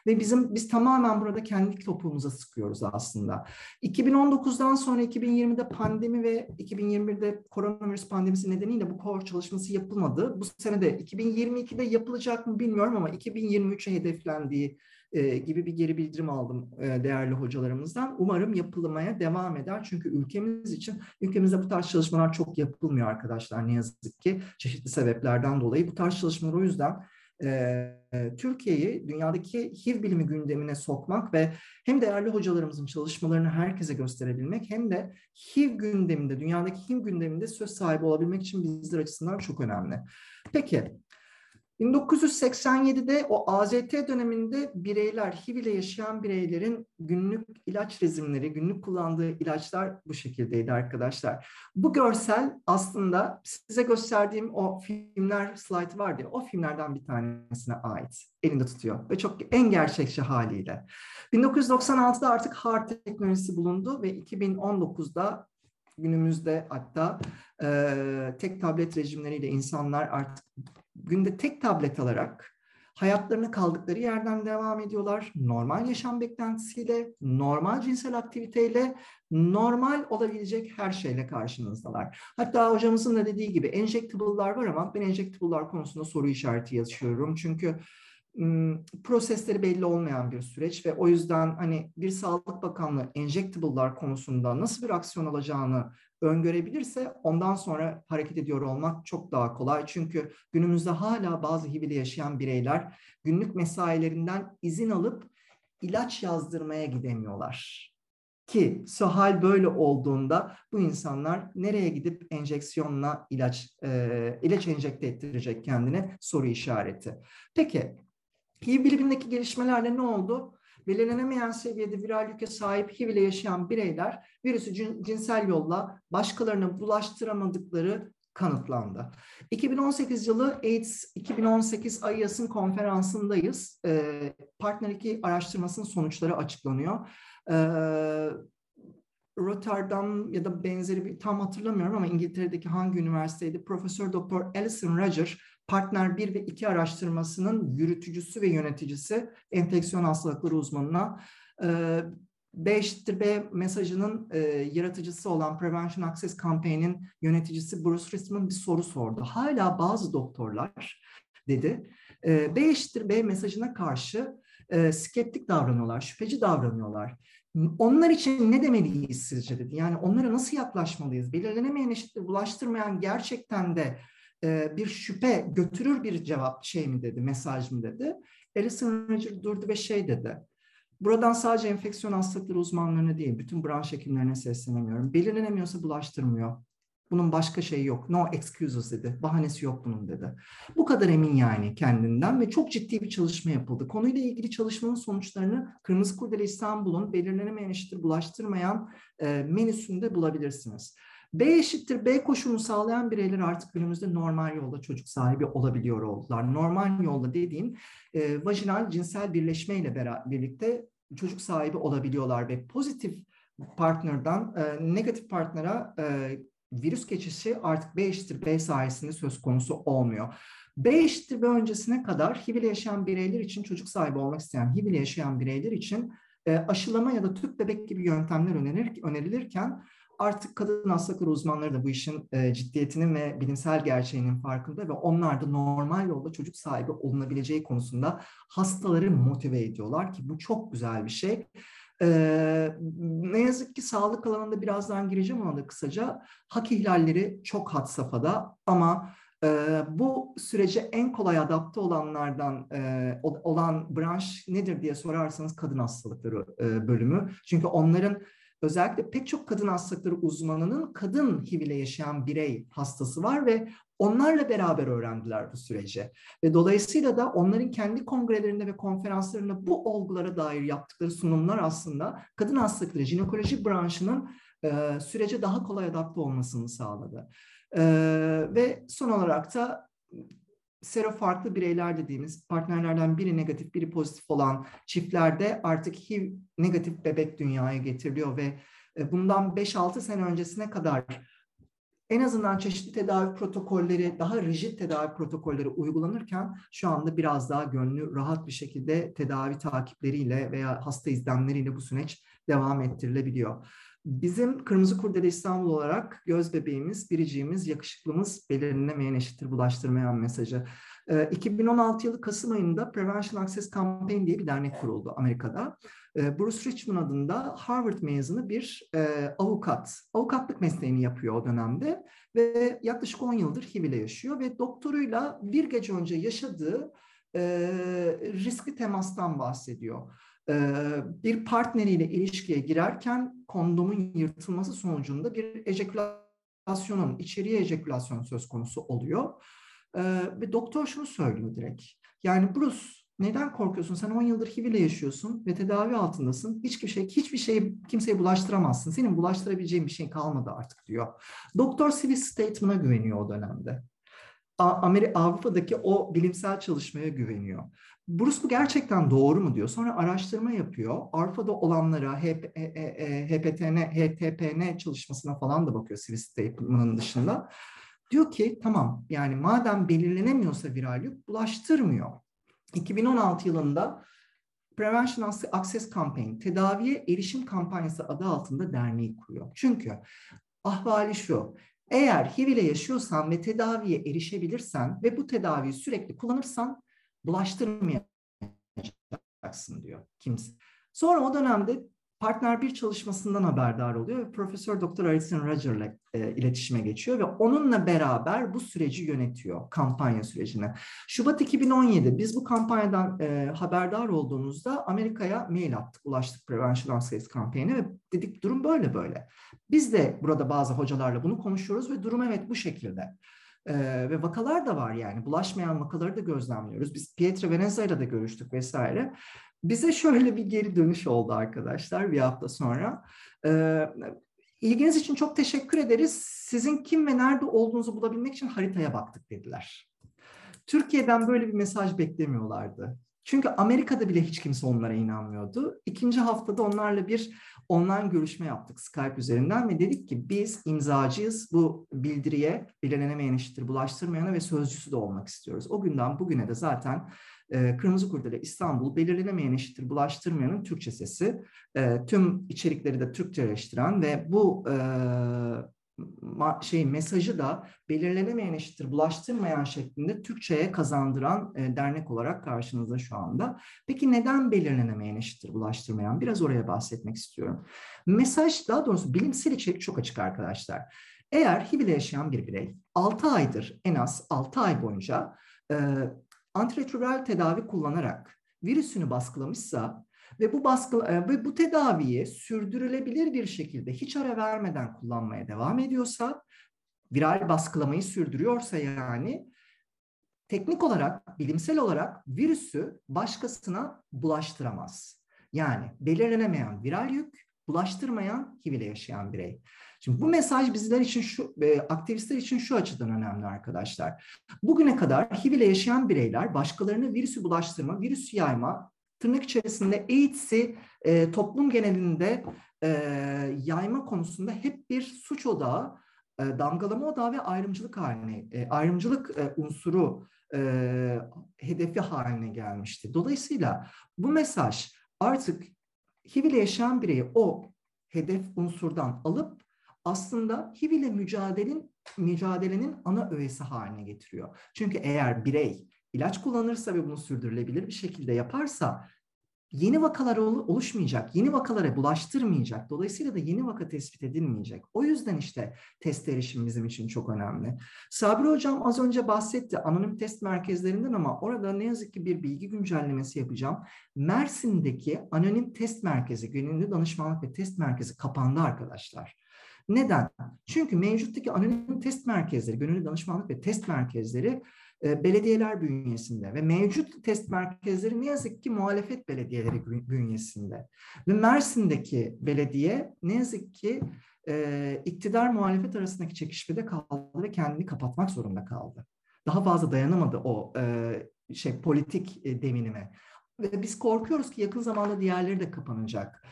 Ve bizim biz tamamen burada kendi topuğumuza sıkıyoruz aslında. 2019'dan sonra 2020'de pandemi ve 2021'de koronavirüs pandemisi nedeniyle bu core çalışması yapılmadı. Bu sene de 2022'de yapılacak mı bilmiyorum ama 2023'e hedeflendiği e, gibi bir geri bildirim aldım e, değerli hocalarımızdan. Umarım yapılmaya devam eder. Çünkü ülkemiz için, ülkemizde bu tarz çalışmalar çok yapılmıyor arkadaşlar ne yazık ki. Çeşitli sebeplerden dolayı. Bu tarz çalışmalar o yüzden e, Türkiye'yi dünyadaki HIV bilimi gündemine sokmak ve hem değerli hocalarımızın çalışmalarını herkese gösterebilmek hem de HIV gündeminde, dünyadaki HIV gündeminde söz sahibi olabilmek için bizler açısından çok önemli. Peki 1987'de o AZT döneminde bireyler, HIV ile yaşayan bireylerin günlük ilaç rezimleri, günlük kullandığı ilaçlar bu şekildeydi arkadaşlar. Bu görsel aslında size gösterdiğim o filmler slide vardı o filmlerden bir tanesine ait. Elinde tutuyor ve çok en gerçekçi haliyle. 1996'da artık HAR teknolojisi bulundu ve 2019'da günümüzde hatta e, tek tablet rejimleriyle insanlar artık günde tek tablet alarak hayatlarına kaldıkları yerden devam ediyorlar. Normal yaşam beklentisiyle, normal cinsel aktiviteyle, normal olabilecek her şeyle karşınızdalar. Hatta hocamızın da dediği gibi enjectable'lar var ama ben enjectable'lar konusunda soru işareti yazıyorum. Çünkü prosesleri belli olmayan bir süreç ve o yüzden hani bir Sağlık Bakanlığı enjectable'lar konusunda nasıl bir aksiyon alacağını öngörebilirse ondan sonra hareket ediyor olmak çok daha kolay. Çünkü günümüzde hala bazı HIV'li yaşayan bireyler günlük mesailerinden izin alıp ilaç yazdırmaya gidemiyorlar. Ki hal böyle olduğunda bu insanlar nereye gidip enjeksiyonla ilaç e, ilaç enjekte ettirecek kendine soru işareti. Peki HIV bilimindeki gelişmelerle ne oldu? belirlenemeyen seviyede viral yüke sahip HIV ile yaşayan bireyler virüsü cinsel yolla başkalarına bulaştıramadıkları kanıtlandı. 2018 yılı AIDS 2018 AIAS'ın konferansındayız. Ee, Partner 2 araştırmasının sonuçları açıklanıyor. Ee, Rotterdam ya da benzeri bir tam hatırlamıyorum ama İngiltere'deki hangi üniversiteydi? Profesör Doktor Alison Roger Partner 1 ve 2 araştırmasının yürütücüsü ve yöneticisi enfeksiyon hastalıkları uzmanına e, B eşittir B mesajının yaratıcısı olan Prevention Access Campaign'in yöneticisi Bruce Risman bir soru sordu. Hala bazı doktorlar dedi B eşittir B mesajına karşı skeptik davranıyorlar, şüpheci davranıyorlar. Onlar için ne demeliyiz sizce dedi. Yani onlara nasıl yaklaşmalıyız? Belirlenemeyen eşittir bulaştırmayan gerçekten de bir şüphe götürür bir cevap şey mi dedi, mesaj mı dedi. Alison Roger durdu ve şey dedi. Buradan sadece enfeksiyon hastalıkları uzmanlarına değil, bütün branş hekimlerine seslenemiyorum. Belirlenemiyorsa bulaştırmıyor. Bunun başka şeyi yok. No excuses dedi. Bahanesi yok bunun dedi. Bu kadar emin yani kendinden ve çok ciddi bir çalışma yapıldı. Konuyla ilgili çalışmanın sonuçlarını Kırmızı Kurdele İstanbul'un belirlenemeyen eşittir bulaştırmayan e, menüsünde bulabilirsiniz. B eşittir B koşulunu sağlayan bireyler artık günümüzde normal yolda çocuk sahibi olabiliyor oldular. Normal yolda dediğim e, vajinal cinsel birleşmeyle beraber, birlikte çocuk sahibi olabiliyorlar ve pozitif partnerden e, negatif partnera e, virüs geçişi artık B eşittir B sayesinde söz konusu olmuyor. B eşittir B öncesine kadar HIV ile yaşayan bireyler için çocuk sahibi olmak isteyen HIV ile yaşayan bireyler için e, aşılama ya da tüp bebek gibi yöntemler önerir, önerilirken artık kadın hastalıkları uzmanları da bu işin e, ciddiyetinin ve bilimsel gerçeğinin farkında ve onlar da normal yolda çocuk sahibi olunabileceği konusunda hastaları motive ediyorlar ki bu çok güzel bir şey. Ee, ne yazık ki sağlık alanında birazdan gireceğim ona da kısaca. Hak ihlalleri çok had safhada ama e, bu sürece en kolay adapte olanlardan e, olan branş nedir diye sorarsanız kadın hastalıkları e, bölümü. Çünkü onların özellikle pek çok kadın hastalıkları uzmanının kadın HIV ile yaşayan birey hastası var ve onlarla beraber öğrendiler bu süreci. Ve dolayısıyla da onların kendi kongrelerinde ve konferanslarında bu olgulara dair yaptıkları sunumlar aslında kadın hastalıkları jinekoloji branşının e, sürece daha kolay adapte olmasını sağladı. E, ve son olarak da sero farklı bireyler dediğimiz partnerlerden biri negatif biri pozitif olan çiftlerde artık HIV negatif bebek dünyaya getiriliyor ve e, bundan 5-6 sene öncesine kadar en azından çeşitli tedavi protokolleri, daha rigid tedavi protokolleri uygulanırken şu anda biraz daha gönlü rahat bir şekilde tedavi takipleriyle veya hasta izlemleriyle bu süreç devam ettirilebiliyor. Bizim Kırmızı Kurdele İstanbul olarak göz bebeğimiz, biriciğimiz, yakışıklımız belirlenemeyen eşittir bulaştırmayan mesajı. 2016 yılı Kasım ayında Prevention Access Campaign diye bir dernek kuruldu Amerika'da. Bruce Richmond adında Harvard mezunu bir e, avukat. Avukatlık mesleğini yapıyor o dönemde ve yaklaşık 10 yıldır HIV ile yaşıyor ve doktoruyla bir gece önce yaşadığı e, riskli temastan bahsediyor. E, bir partneriyle ilişkiye girerken kondomun yırtılması sonucunda bir ejekülasyonun, içeriye ejekülasyon söz konusu oluyor. E, ve doktor şunu söylüyor direkt. Yani Bruce neden korkuyorsun? Sen 10 yıldır HIV ile yaşıyorsun ve tedavi altındasın. Hiçbir şey, hiçbir şeyi kimseye bulaştıramazsın. Senin bulaştırabileceğin bir şey kalmadı artık diyor. Doktor Civil Statement'a güveniyor o dönemde. Amerika, Avrupa'daki o bilimsel çalışmaya güveniyor. Bruce bu gerçekten doğru mu diyor. Sonra araştırma yapıyor. Avrupa'da olanlara HPTN, HTPN çalışmasına falan da bakıyor Civil Statement'ın dışında. Diyor ki tamam yani madem belirlenemiyorsa viral yük bulaştırmıyor. 2016 yılında Prevention Access Campaign, tedaviye erişim kampanyası adı altında derneği kuruyor. Çünkü ahvali şu, eğer HIV ile yaşıyorsan ve tedaviye erişebilirsen ve bu tedaviyi sürekli kullanırsan bulaştırmayacaksın diyor kimse. Sonra o dönemde partner bir çalışmasından haberdar oluyor ve Profesör Doktor Alison Roger ile e, iletişime geçiyor ve onunla beraber bu süreci yönetiyor, kampanya sürecini. Şubat 2017 biz bu kampanyadan e, haberdar olduğumuzda Amerika'ya mail attık, ulaştık Prevention Access kampanyasına ve dedik durum böyle böyle. Biz de burada bazı hocalarla bunu konuşuyoruz ve durum evet bu şekilde. Ve vakalar da var yani bulaşmayan vakaları da gözlemliyoruz. Biz ile de görüştük vesaire. Bize şöyle bir geri dönüş oldu arkadaşlar bir hafta sonra. Ee, ilginiz için çok teşekkür ederiz. Sizin kim ve nerede olduğunuzu bulabilmek için haritaya baktık dediler. Türkiye'den böyle bir mesaj beklemiyorlardı. Çünkü Amerika'da bile hiç kimse onlara inanmıyordu. İkinci haftada onlarla bir online görüşme yaptık Skype üzerinden ve dedik ki biz imzacıyız bu bildiriye belirlenemeyen eşittir bulaştırmayana ve sözcüsü de olmak istiyoruz. O günden bugüne de zaten e, Kırmızı Kurdele İstanbul belirlenemeyen eşittir bulaştırmayanın Türkçe sesi. E, tüm içerikleri de Türkçeleştiren ve bu e, şey mesajı da belirlenemeyen eşittir bulaştırmayan şeklinde Türkçe'ye kazandıran e, dernek olarak karşınızda şu anda. Peki neden belirlenemeyen eşittir bulaştırmayan? Biraz oraya bahsetmek istiyorum. Mesaj daha doğrusu bilimsel içerik çok açık arkadaşlar. Eğer HIV ile yaşayan bir birey 6 aydır en az 6 ay boyunca e, antiretroviral tedavi kullanarak virüsünü baskılamışsa ve bu baskı e, ve bu tedaviyi sürdürülebilir bir şekilde hiç ara vermeden kullanmaya devam ediyorsa, viral baskılamayı sürdürüyorsa yani teknik olarak, bilimsel olarak virüsü başkasına bulaştıramaz. Yani belirlenemeyen viral yük, bulaştırmayan HIV ile yaşayan birey. Şimdi bu mesaj bizler için şu, e, aktivistler için şu açıdan önemli arkadaşlar. Bugüne kadar HIV ile yaşayan bireyler başkalarına virüsü bulaştırma, virüsü yayma, tırnak içerisinde AIDS'i e, toplum genelinde e, yayma konusunda hep bir suç odağı, e, damgalama odağı ve ayrımcılık haline, e, ayrımcılık e, unsuru e, hedefi haline gelmişti. Dolayısıyla bu mesaj artık HIV ile yaşayan bireyi o hedef unsurdan alıp aslında HIV ile mücadelenin, mücadelenin ana öğesi haline getiriyor. Çünkü eğer birey ilaç kullanırsa ve bunu sürdürülebilir bir şekilde yaparsa yeni vakalar oluşmayacak, yeni vakalara bulaştırmayacak. Dolayısıyla da yeni vaka tespit edilmeyecek. O yüzden işte test erişim bizim için çok önemli. Sabri Hocam az önce bahsetti anonim test merkezlerinden ama orada ne yazık ki bir bilgi güncellemesi yapacağım. Mersin'deki anonim test merkezi, gönüllü danışmanlık ve test merkezi kapandı arkadaşlar. Neden? Çünkü mevcuttaki anonim test merkezleri, gönüllü danışmanlık ve test merkezleri belediyeler bünyesinde ve mevcut test merkezleri ne yazık ki muhalefet belediyeleri bünyesinde. Ve Mersin'deki belediye ne yazık ki e, iktidar muhalefet arasındaki çekişmede kaldı ve kendini kapatmak zorunda kaldı. Daha fazla dayanamadı o e, şey politik e, deminime. Ve biz korkuyoruz ki yakın zamanda diğerleri de kapanacak.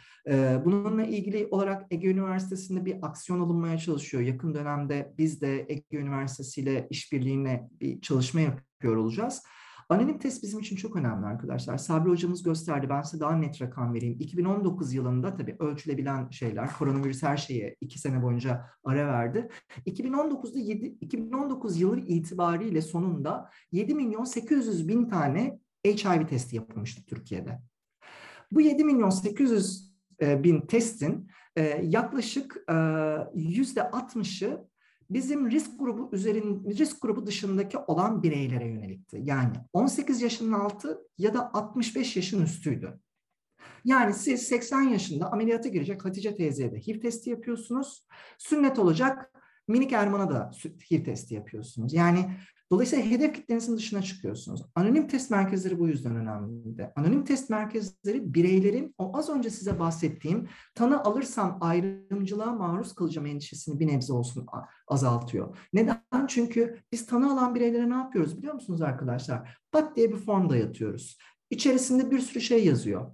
Bununla ilgili olarak Ege Üniversitesi'nde bir aksiyon alınmaya çalışıyor. Yakın dönemde biz de Ege Üniversitesi ile işbirliğine bir çalışma yapıyor olacağız. Anonim test bizim için çok önemli arkadaşlar. Sabri hocamız gösterdi. Ben size daha net rakam vereyim. 2019 yılında tabii ölçülebilen şeyler, koronavirüs her şeye iki sene boyunca ara verdi. 2019'da 7, 2019 yılı itibariyle sonunda 7 milyon 800 bin tane HIV testi yapılmıştı Türkiye'de. Bu 7 milyon 800 e, bin testin e, yaklaşık e, yüzde 60'ı bizim risk grubu üzerin risk grubu dışındaki olan bireylere yönelikti. Yani 18 yaşının altı ya da 65 yaşın üstüydü. Yani siz 80 yaşında ameliyata girecek Hatice teyzeye de HIV testi yapıyorsunuz. Sünnet olacak minik Erman'a da HIV testi yapıyorsunuz. Yani Dolayısıyla hedef kitlenizin dışına çıkıyorsunuz. Anonim test merkezleri bu yüzden önemli. Anonim test merkezleri bireylerin o az önce size bahsettiğim tanı alırsam ayrımcılığa maruz kalacağım endişesini bir nebze olsun azaltıyor. Neden? Çünkü biz tanı alan bireylere ne yapıyoruz biliyor musunuz arkadaşlar? Pat diye bir form dayatıyoruz. İçerisinde bir sürü şey yazıyor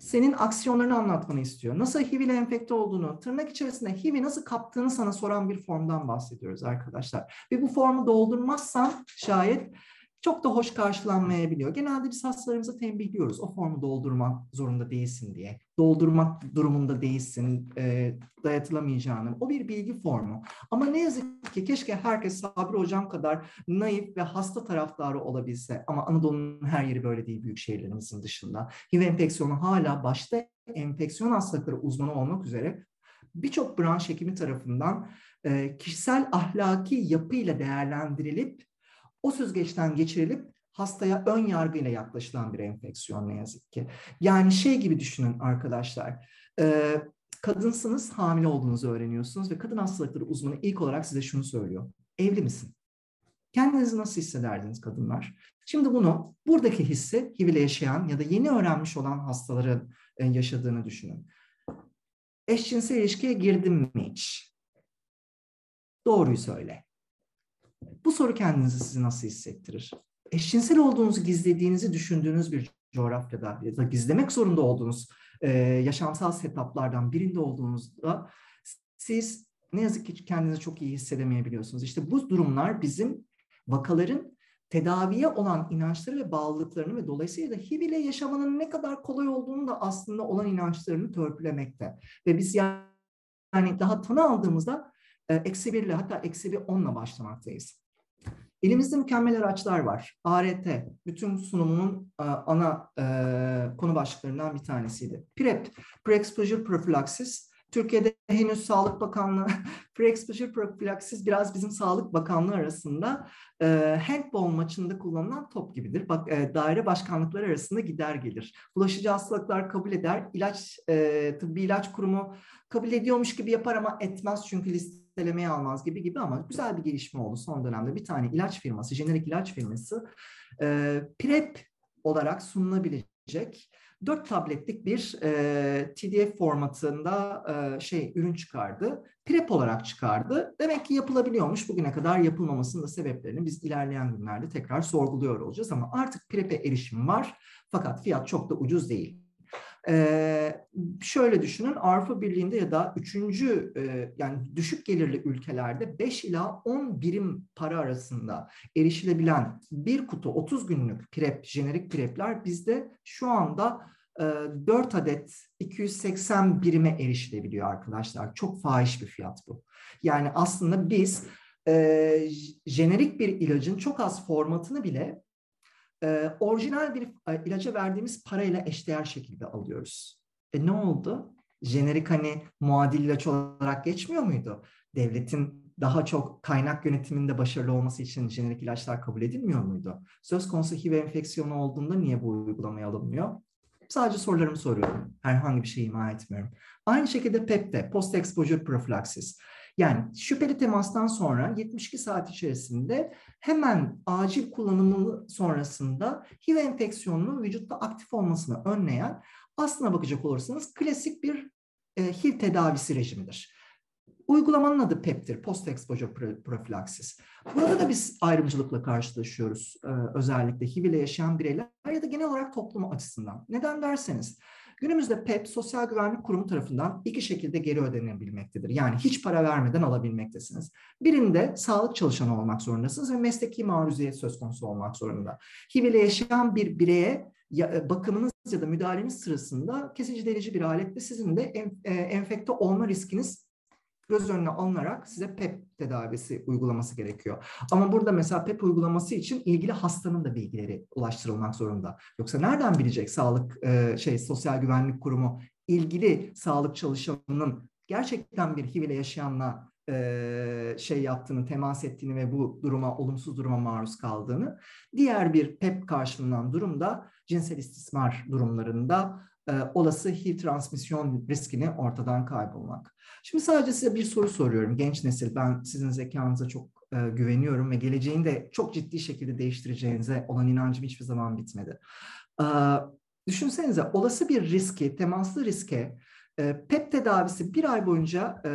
senin aksiyonlarını anlatmanı istiyor. Nasıl HIV ile enfekte olduğunu, tırnak içerisinde HIV'i nasıl kaptığını sana soran bir formdan bahsediyoruz arkadaşlar. Ve bu formu doldurmazsan şayet çok da hoş karşılanmayabiliyor. Genelde biz hastalarımıza tembihliyoruz. O formu doldurmak zorunda değilsin diye. Doldurmak durumunda değilsin, e, dayatılamayacağını. O bir bilgi formu. Ama ne yazık ki keşke herkes Sabri Hocam kadar naif ve hasta taraftarı olabilse. Ama Anadolu'nun her yeri böyle değil büyük şehirlerimizin dışında. HIV enfeksiyonu hala başta enfeksiyon hastalıkları uzmanı olmak üzere birçok branş hekimi tarafından e, kişisel ahlaki yapıyla değerlendirilip o süzgeçten geçirilip hastaya ön yargıyla yaklaşılan bir enfeksiyon ne yazık ki. Yani şey gibi düşünün arkadaşlar. E, kadınsınız, hamile olduğunuzu öğreniyorsunuz ve kadın hastalıkları uzmanı ilk olarak size şunu söylüyor. Evli misin? Kendinizi nasıl hissederdiniz kadınlar? Şimdi bunu buradaki hissi HIV ile yaşayan ya da yeni öğrenmiş olan hastaların e, yaşadığını düşünün. Eşcinsel ilişkiye girdim mi hiç? Doğruyu söyle. Bu soru kendinizi sizi nasıl hissettirir? Eşcinsel olduğunuzu gizlediğinizi düşündüğünüz bir coğrafyada ya da gizlemek zorunda olduğunuz e, yaşamsal setuplardan birinde olduğunuzda siz ne yazık ki kendinizi çok iyi hissedemeyebiliyorsunuz. İşte bu durumlar bizim vakaların tedaviye olan inançları ve bağlılıklarını ve dolayısıyla da HIV ile yaşamanın ne kadar kolay olduğunu da aslında olan inançlarını törpülemekte. Ve biz yani daha tanı aldığımızda eksi bir ile hatta eksi bir onla başlamaktayız. Elimizde mükemmel araçlar var. ART, bütün sunumunun e, ana e, konu başlıklarından bir tanesiydi. PrEP, Pre-Exposure Prophylaxis. Türkiye'de henüz Sağlık Bakanlığı, Pre-Exposure Prophylaxis biraz bizim Sağlık Bakanlığı arasında e, handball maçında kullanılan top gibidir. Bak e, daire başkanlıkları arasında gider gelir. Bulaşıcı hastalıklar kabul eder. İlaç, e, tıbbi ilaç kurumu kabul ediyormuş gibi yapar ama etmez çünkü listelemeye almaz gibi gibi ama güzel bir gelişme oldu son dönemde. Bir tane ilaç firması, jenerik ilaç firması e, PrEP olarak sunulabilecek 4 tabletlik bir e, TDF formatında e, şey ürün çıkardı. PrEP olarak çıkardı. Demek ki yapılabiliyormuş. Bugüne kadar yapılmamasının da sebeplerini biz ilerleyen günlerde tekrar sorguluyor olacağız ama artık PrEP'e erişim var. Fakat fiyat çok da ucuz değil. Ee, şöyle düşünün Avrupa Birliği'nde ya da üçüncü e, yani düşük gelirli ülkelerde 5 ila 10 birim para arasında erişilebilen bir kutu 30 günlük PrEP, jenerik PrEP'ler bizde şu anda e, 4 adet 280 birime erişilebiliyor arkadaşlar. Çok fahiş bir fiyat bu. Yani aslında biz e, jenerik bir ilacın çok az formatını bile e, orijinal bir e, ilaca verdiğimiz parayla eşdeğer şekilde alıyoruz. E ne oldu? Jenerik hani muadil ilaç olarak geçmiyor muydu? Devletin daha çok kaynak yönetiminde başarılı olması için jenerik ilaçlar kabul edilmiyor muydu? Söz konusu HIV enfeksiyonu olduğunda niye bu uygulamaya alınmıyor? Sadece sorularımı soruyorum. Herhangi bir şey ima etmiyorum. Aynı şekilde PEP'te, post exposure prophylaxis. Yani şüpheli temastan sonra 72 saat içerisinde hemen acil kullanımı sonrasında HIV enfeksiyonunun vücutta aktif olmasını önleyen aslına bakacak olursanız klasik bir e, HIV tedavisi rejimidir. Uygulamanın adı PEP'tir, Post Exposure Prophylaxis. Burada da biz ayrımcılıkla karşılaşıyoruz e, özellikle HIV ile yaşayan bireyler ya da genel olarak toplumu açısından. Neden derseniz Günümüzde PEP Sosyal Güvenlik Kurumu tarafından iki şekilde geri ödenebilmektedir. Yani hiç para vermeden alabilmektesiniz. Birinde sağlık çalışanı olmak zorundasınız ve mesleki maruziyet söz konusu olmak zorunda. HIV ile yaşayan bir bireye e, bakımınız ya da müdahaleniz sırasında kesici delici bir aletle sizin de e, enfekte olma riskiniz göz önüne alınarak size PEP tedavisi uygulaması gerekiyor. Ama burada mesela PEP uygulaması için ilgili hastanın da bilgileri ulaştırılmak zorunda. Yoksa nereden bilecek sağlık e, şey sosyal güvenlik kurumu ilgili sağlık çalışanının gerçekten bir HIV ile yaşayanla e, şey yaptığını, temas ettiğini ve bu duruma, olumsuz duruma maruz kaldığını. Diğer bir PEP karşılanan durumda cinsel istismar durumlarında e, olası HIV transmisyon riskini ortadan kaybolmak. Şimdi sadece size bir soru soruyorum. Genç nesil, ben sizin zekanıza çok e, güveniyorum ve geleceğini de çok ciddi şekilde değiştireceğinize olan inancım hiçbir zaman bitmedi. E, düşünsenize olası bir riski, temaslı riske e, PEP tedavisi bir ay boyunca e,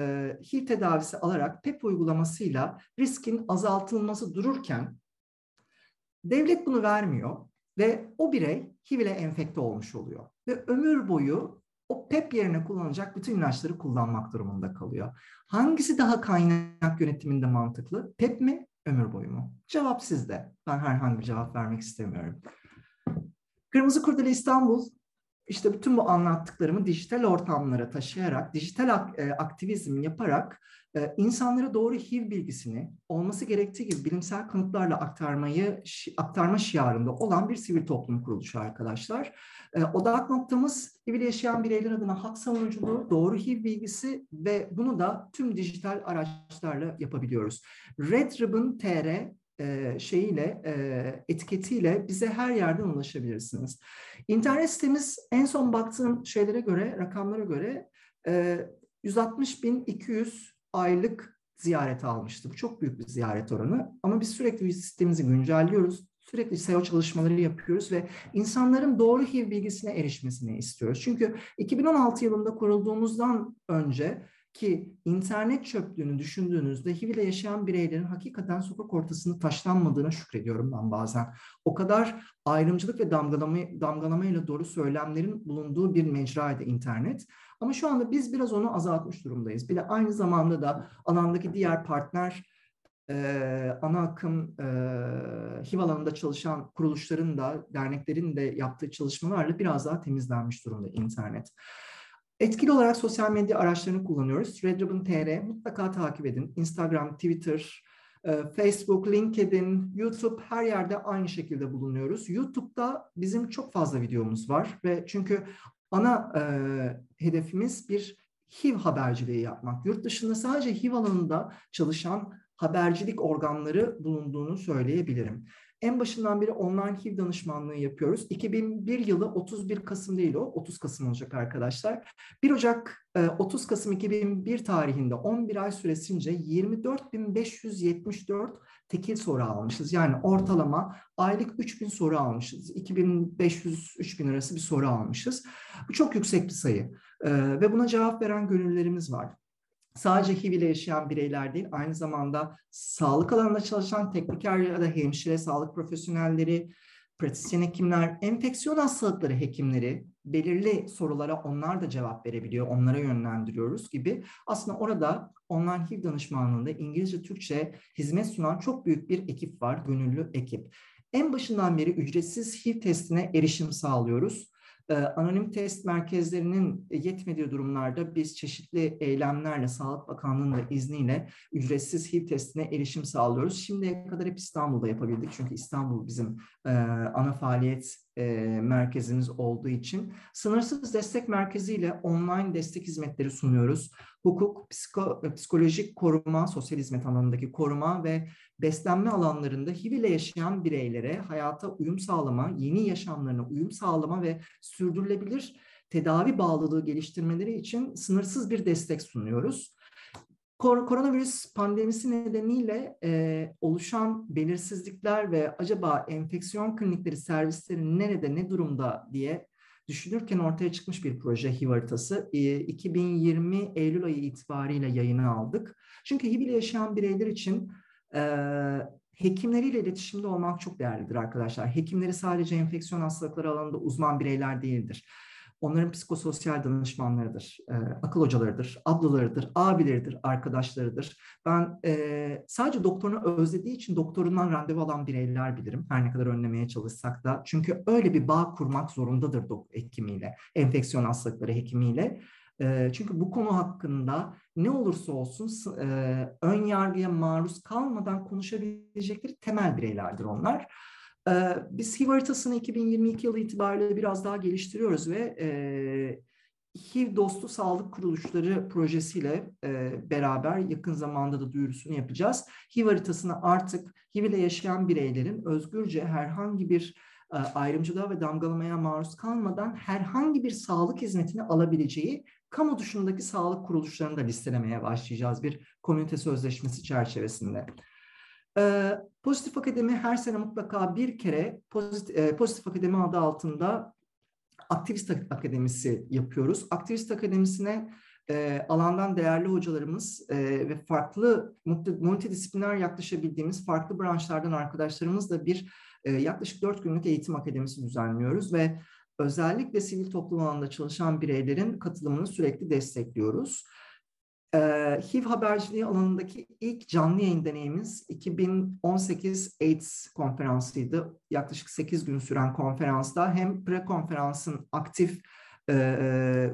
HIV tedavisi alarak PEP uygulamasıyla riskin azaltılması dururken devlet bunu vermiyor ve o birey HIV ile enfekte olmuş oluyor. Ve ömür boyu o PEP yerine kullanacak bütün ilaçları kullanmak durumunda kalıyor. Hangisi daha kaynak yönetiminde mantıklı? PEP mi, ömür boyu mu? Cevap sizde. Ben herhangi bir cevap vermek istemiyorum. Kırmızı Kurdele İstanbul işte bütün bu anlattıklarımı dijital ortamlara taşıyarak, dijital e, aktivizm yaparak e, insanlara doğru HIV bilgisini olması gerektiği gibi bilimsel kanıtlarla aktarmayı aktarma şiarında olan bir sivil toplum kuruluşu arkadaşlar. E, odak noktamız HIV yaşayan bireyler adına hak savunuculuğu, doğru HIV bilgisi ve bunu da tüm dijital araçlarla yapabiliyoruz. Red Ribbon TR e, şeyiyle, etiketiyle bize her yerden ulaşabilirsiniz. İnternet sitemiz en son baktığım şeylere göre, rakamlara göre e, 160.200 aylık ziyaret almıştı. Bu çok büyük bir ziyaret oranı. Ama biz sürekli sistemimizi güncelliyoruz. Sürekli SEO çalışmaları yapıyoruz ve insanların doğru HIV bilgisine erişmesini istiyoruz. Çünkü 2016 yılında kurulduğumuzdan önce ki internet çöplüğünü düşündüğünüzde HIV ile yaşayan bireylerin hakikaten sokak ortasında taşlanmadığına şükrediyorum ben bazen. O kadar ayrımcılık ve damgalama, damgalamayla doğru söylemlerin bulunduğu bir mecraydı internet. Ama şu anda biz biraz onu azaltmış durumdayız. Bir aynı zamanda da alandaki diğer partner e, ana akım e, HIV alanında çalışan kuruluşların da derneklerin de yaptığı çalışmalarla biraz daha temizlenmiş durumda internet. Etkili olarak sosyal medya araçlarını kullanıyoruz. Redribbon TR mutlaka takip edin. Instagram, Twitter, e, Facebook, LinkedIn, YouTube her yerde aynı şekilde bulunuyoruz. YouTube'da bizim çok fazla videomuz var ve çünkü ana e, hedefimiz bir HIV haberciliği yapmak. Yurt dışında sadece HIV alanında çalışan habercilik organları bulunduğunu söyleyebilirim. En başından beri online HIV danışmanlığı yapıyoruz. 2001 yılı 31 Kasım değil o, 30 Kasım olacak arkadaşlar. 1 Ocak 30 e, Kasım 2001 tarihinde 11 ay süresince 24.574 tekil soru almışız. Yani ortalama aylık 3000 soru almışız. 2500-3000 arası bir soru almışız. Bu çok yüksek bir sayı. E, ve buna cevap veren gönüllerimiz var sadece HIV ile yaşayan bireyler değil, aynı zamanda sağlık alanında çalışan tekniker ya da hemşire, sağlık profesyonelleri, pratisyen hekimler, enfeksiyon hastalıkları hekimleri belirli sorulara onlar da cevap verebiliyor, onlara yönlendiriyoruz gibi. Aslında orada online HIV danışmanlığında İngilizce, Türkçe hizmet sunan çok büyük bir ekip var, gönüllü ekip. En başından beri ücretsiz HIV testine erişim sağlıyoruz. Ee, anonim test merkezlerinin yetmediği durumlarda biz çeşitli eylemlerle, Sağlık Bakanlığı'nın da izniyle ücretsiz HIV testine erişim sağlıyoruz. Şimdiye kadar hep İstanbul'da yapabildik çünkü İstanbul bizim e, ana faaliyet e, merkezimiz olduğu için sınırsız destek merkeziyle online destek hizmetleri sunuyoruz. Hukuk, psiko, psikolojik koruma, sosyal hizmet alanındaki koruma ve beslenme alanlarında HIV ile yaşayan bireylere hayata uyum sağlama, yeni yaşamlarına uyum sağlama ve sürdürülebilir tedavi bağlılığı geliştirmeleri için sınırsız bir destek sunuyoruz. Kor koronavirüs pandemisi nedeniyle e, oluşan belirsizlikler ve acaba enfeksiyon klinikleri servisleri nerede, ne durumda diye düşünürken ortaya çıkmış bir proje HIV. E, 2020 Eylül ayı itibariyle yayını aldık. Çünkü HIV ile yaşayan bireyler için e, hekimleriyle iletişimde olmak çok değerlidir arkadaşlar. Hekimleri sadece enfeksiyon hastalıkları alanında uzman bireyler değildir. Onların psikososyal danışmanlarıdır, e, akıl hocalarıdır, ablalarıdır, abileridir, arkadaşlarıdır. Ben e, sadece doktorunu özlediği için doktorundan randevu alan bireyler bilirim. Her ne kadar önlemeye çalışsak da. Çünkü öyle bir bağ kurmak zorundadır hekimiyle, enfeksiyon hastalıkları hekimiyle. E, çünkü bu konu hakkında ne olursa olsun e, ön yargıya maruz kalmadan konuşabilecekleri temel bireylerdir onlar. Biz HIV haritasını 2022 yılı itibariyle biraz daha geliştiriyoruz ve HIV dostu sağlık kuruluşları projesiyle beraber yakın zamanda da duyurusunu yapacağız. HIV haritasını artık HIV ile yaşayan bireylerin özgürce herhangi bir ayrımcılığa ve damgalamaya maruz kalmadan herhangi bir sağlık hizmetini alabileceği kamu dışındaki sağlık kuruluşlarını da listelemeye başlayacağız bir komünite sözleşmesi çerçevesinde. E, Pozitif Akademi her sene mutlaka bir kere Pozitif, e, Pozitif Akademi adı altında Aktivist Akademisi yapıyoruz. Aktivist Akademisi'ne e, alandan değerli hocalarımız e, ve farklı multidisipliner yaklaşabildiğimiz farklı branşlardan arkadaşlarımızla bir e, yaklaşık dört günlük eğitim akademisi düzenliyoruz ve özellikle sivil toplum alanında çalışan bireylerin katılımını sürekli destekliyoruz. Ee, HIV haberciliği alanındaki ilk canlı yayın deneyimiz 2018 AIDS konferansıydı. Yaklaşık 8 gün süren konferansta hem pre-konferansın aktif e, e,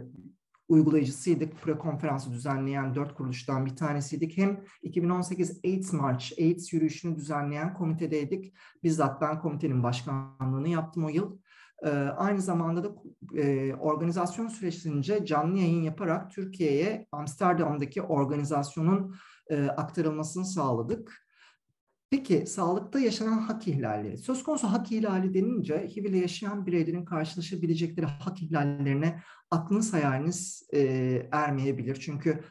uygulayıcısıydık. Pre-konferansı düzenleyen dört kuruluştan bir tanesiydik. Hem 2018 AIDS March, AIDS yürüyüşünü düzenleyen komitedeydik. Bizzat ben komitenin başkanlığını yaptım o yıl. Ee, aynı zamanda da e, organizasyon sürecince canlı yayın yaparak Türkiye'ye Amsterdam'daki organizasyonun e, aktarılmasını sağladık. Peki sağlıkta yaşanan hak ihlalleri. Söz konusu hak ihlali denince HIV ile yaşayan bireylerin karşılaşabilecekleri hak ihlallerine aklınız hayaliniz e, ermeyebilir. Çünkü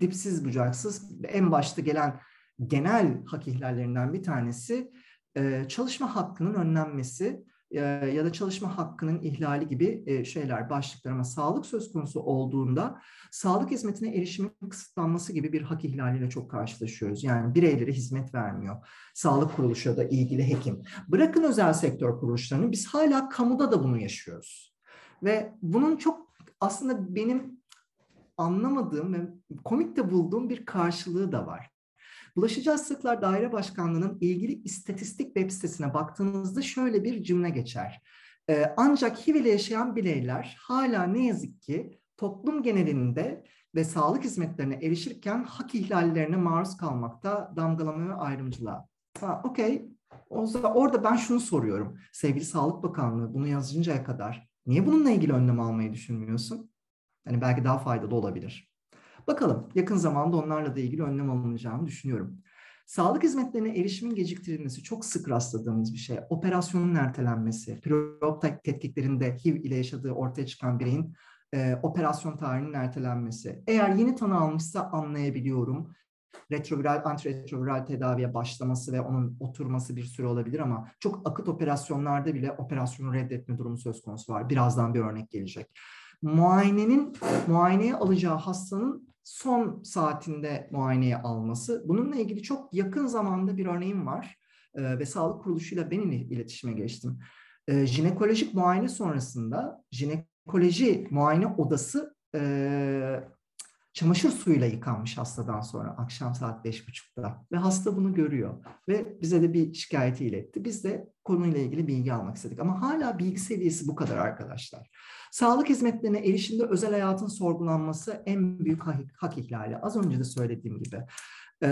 dipsiz bucaksız en başta gelen genel hak ihlallerinden bir tanesi e, çalışma hakkının önlenmesi ya da çalışma hakkının ihlali gibi şeyler, başlıklar ama sağlık söz konusu olduğunda sağlık hizmetine erişimin kısıtlanması gibi bir hak ihlaliyle çok karşılaşıyoruz. Yani bireylere hizmet vermiyor. Sağlık kuruluşu da ilgili hekim. Bırakın özel sektör kuruluşlarını biz hala kamuda da bunu yaşıyoruz. Ve bunun çok aslında benim anlamadığım ve komik de bulduğum bir karşılığı da var. Bulaşıcı Hastalıklar Daire Başkanlığı'nın ilgili istatistik web sitesine baktığınızda şöyle bir cümle geçer. Ee, ancak HIV ile yaşayan bireyler hala ne yazık ki toplum genelinde ve sağlık hizmetlerine erişirken hak ihlallerine maruz kalmakta damgalama ve ayrımcılığa. Ha, okey. Orada ben şunu soruyorum. Sevgili Sağlık Bakanlığı bunu yazıncaya kadar niye bununla ilgili önlem almayı düşünmüyorsun? Yani belki daha faydalı olabilir. Bakalım yakın zamanda onlarla da ilgili önlem alınacağını düşünüyorum. Sağlık hizmetlerine erişimin geciktirilmesi çok sık rastladığımız bir şey. Operasyonun ertelenmesi, preop tetkiklerinde HIV ile yaşadığı ortaya çıkan bireyin e, operasyon tarihinin ertelenmesi. Eğer yeni tanı almışsa anlayabiliyorum. Retroviral, antiretroviral tedaviye başlaması ve onun oturması bir süre olabilir ama çok akıt operasyonlarda bile operasyonu reddetme durumu söz konusu var. Birazdan bir örnek gelecek. Muayenenin, muayeneye alacağı hastanın son saatinde muayeneye alması. Bununla ilgili çok yakın zamanda bir örneğim var e, ve sağlık kuruluşuyla ben iletişime geçtim. E, jinekolojik muayene sonrasında jinekoloji muayene odası e, çamaşır suyuyla yıkanmış hastadan sonra akşam saat beş buçukta ve hasta bunu görüyor ve bize de bir şikayeti iletti. Biz de konuyla ilgili bilgi almak istedik ama hala bilgi seviyesi bu kadar arkadaşlar. Sağlık hizmetlerine erişimde özel hayatın sorgulanması en büyük hak, ihlali. Az önce de söylediğim gibi. Ee,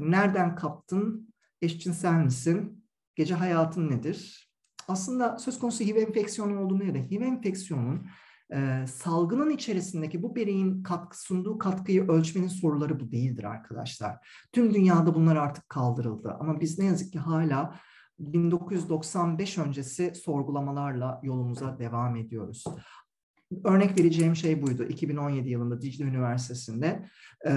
nereden kaptın? Eşcinsel misin? Gece hayatın nedir? Aslında söz konusu HIV enfeksiyonu olduğunu ya da HIV enfeksiyonun e, salgının içerisindeki bu bireyin katkı, sunduğu katkıyı ölçmenin soruları bu değildir arkadaşlar. Tüm dünyada bunlar artık kaldırıldı ama biz ne yazık ki hala 1995 öncesi sorgulamalarla yolumuza devam ediyoruz. Örnek vereceğim şey buydu. 2017 yılında Dicle Üniversitesi'nde e,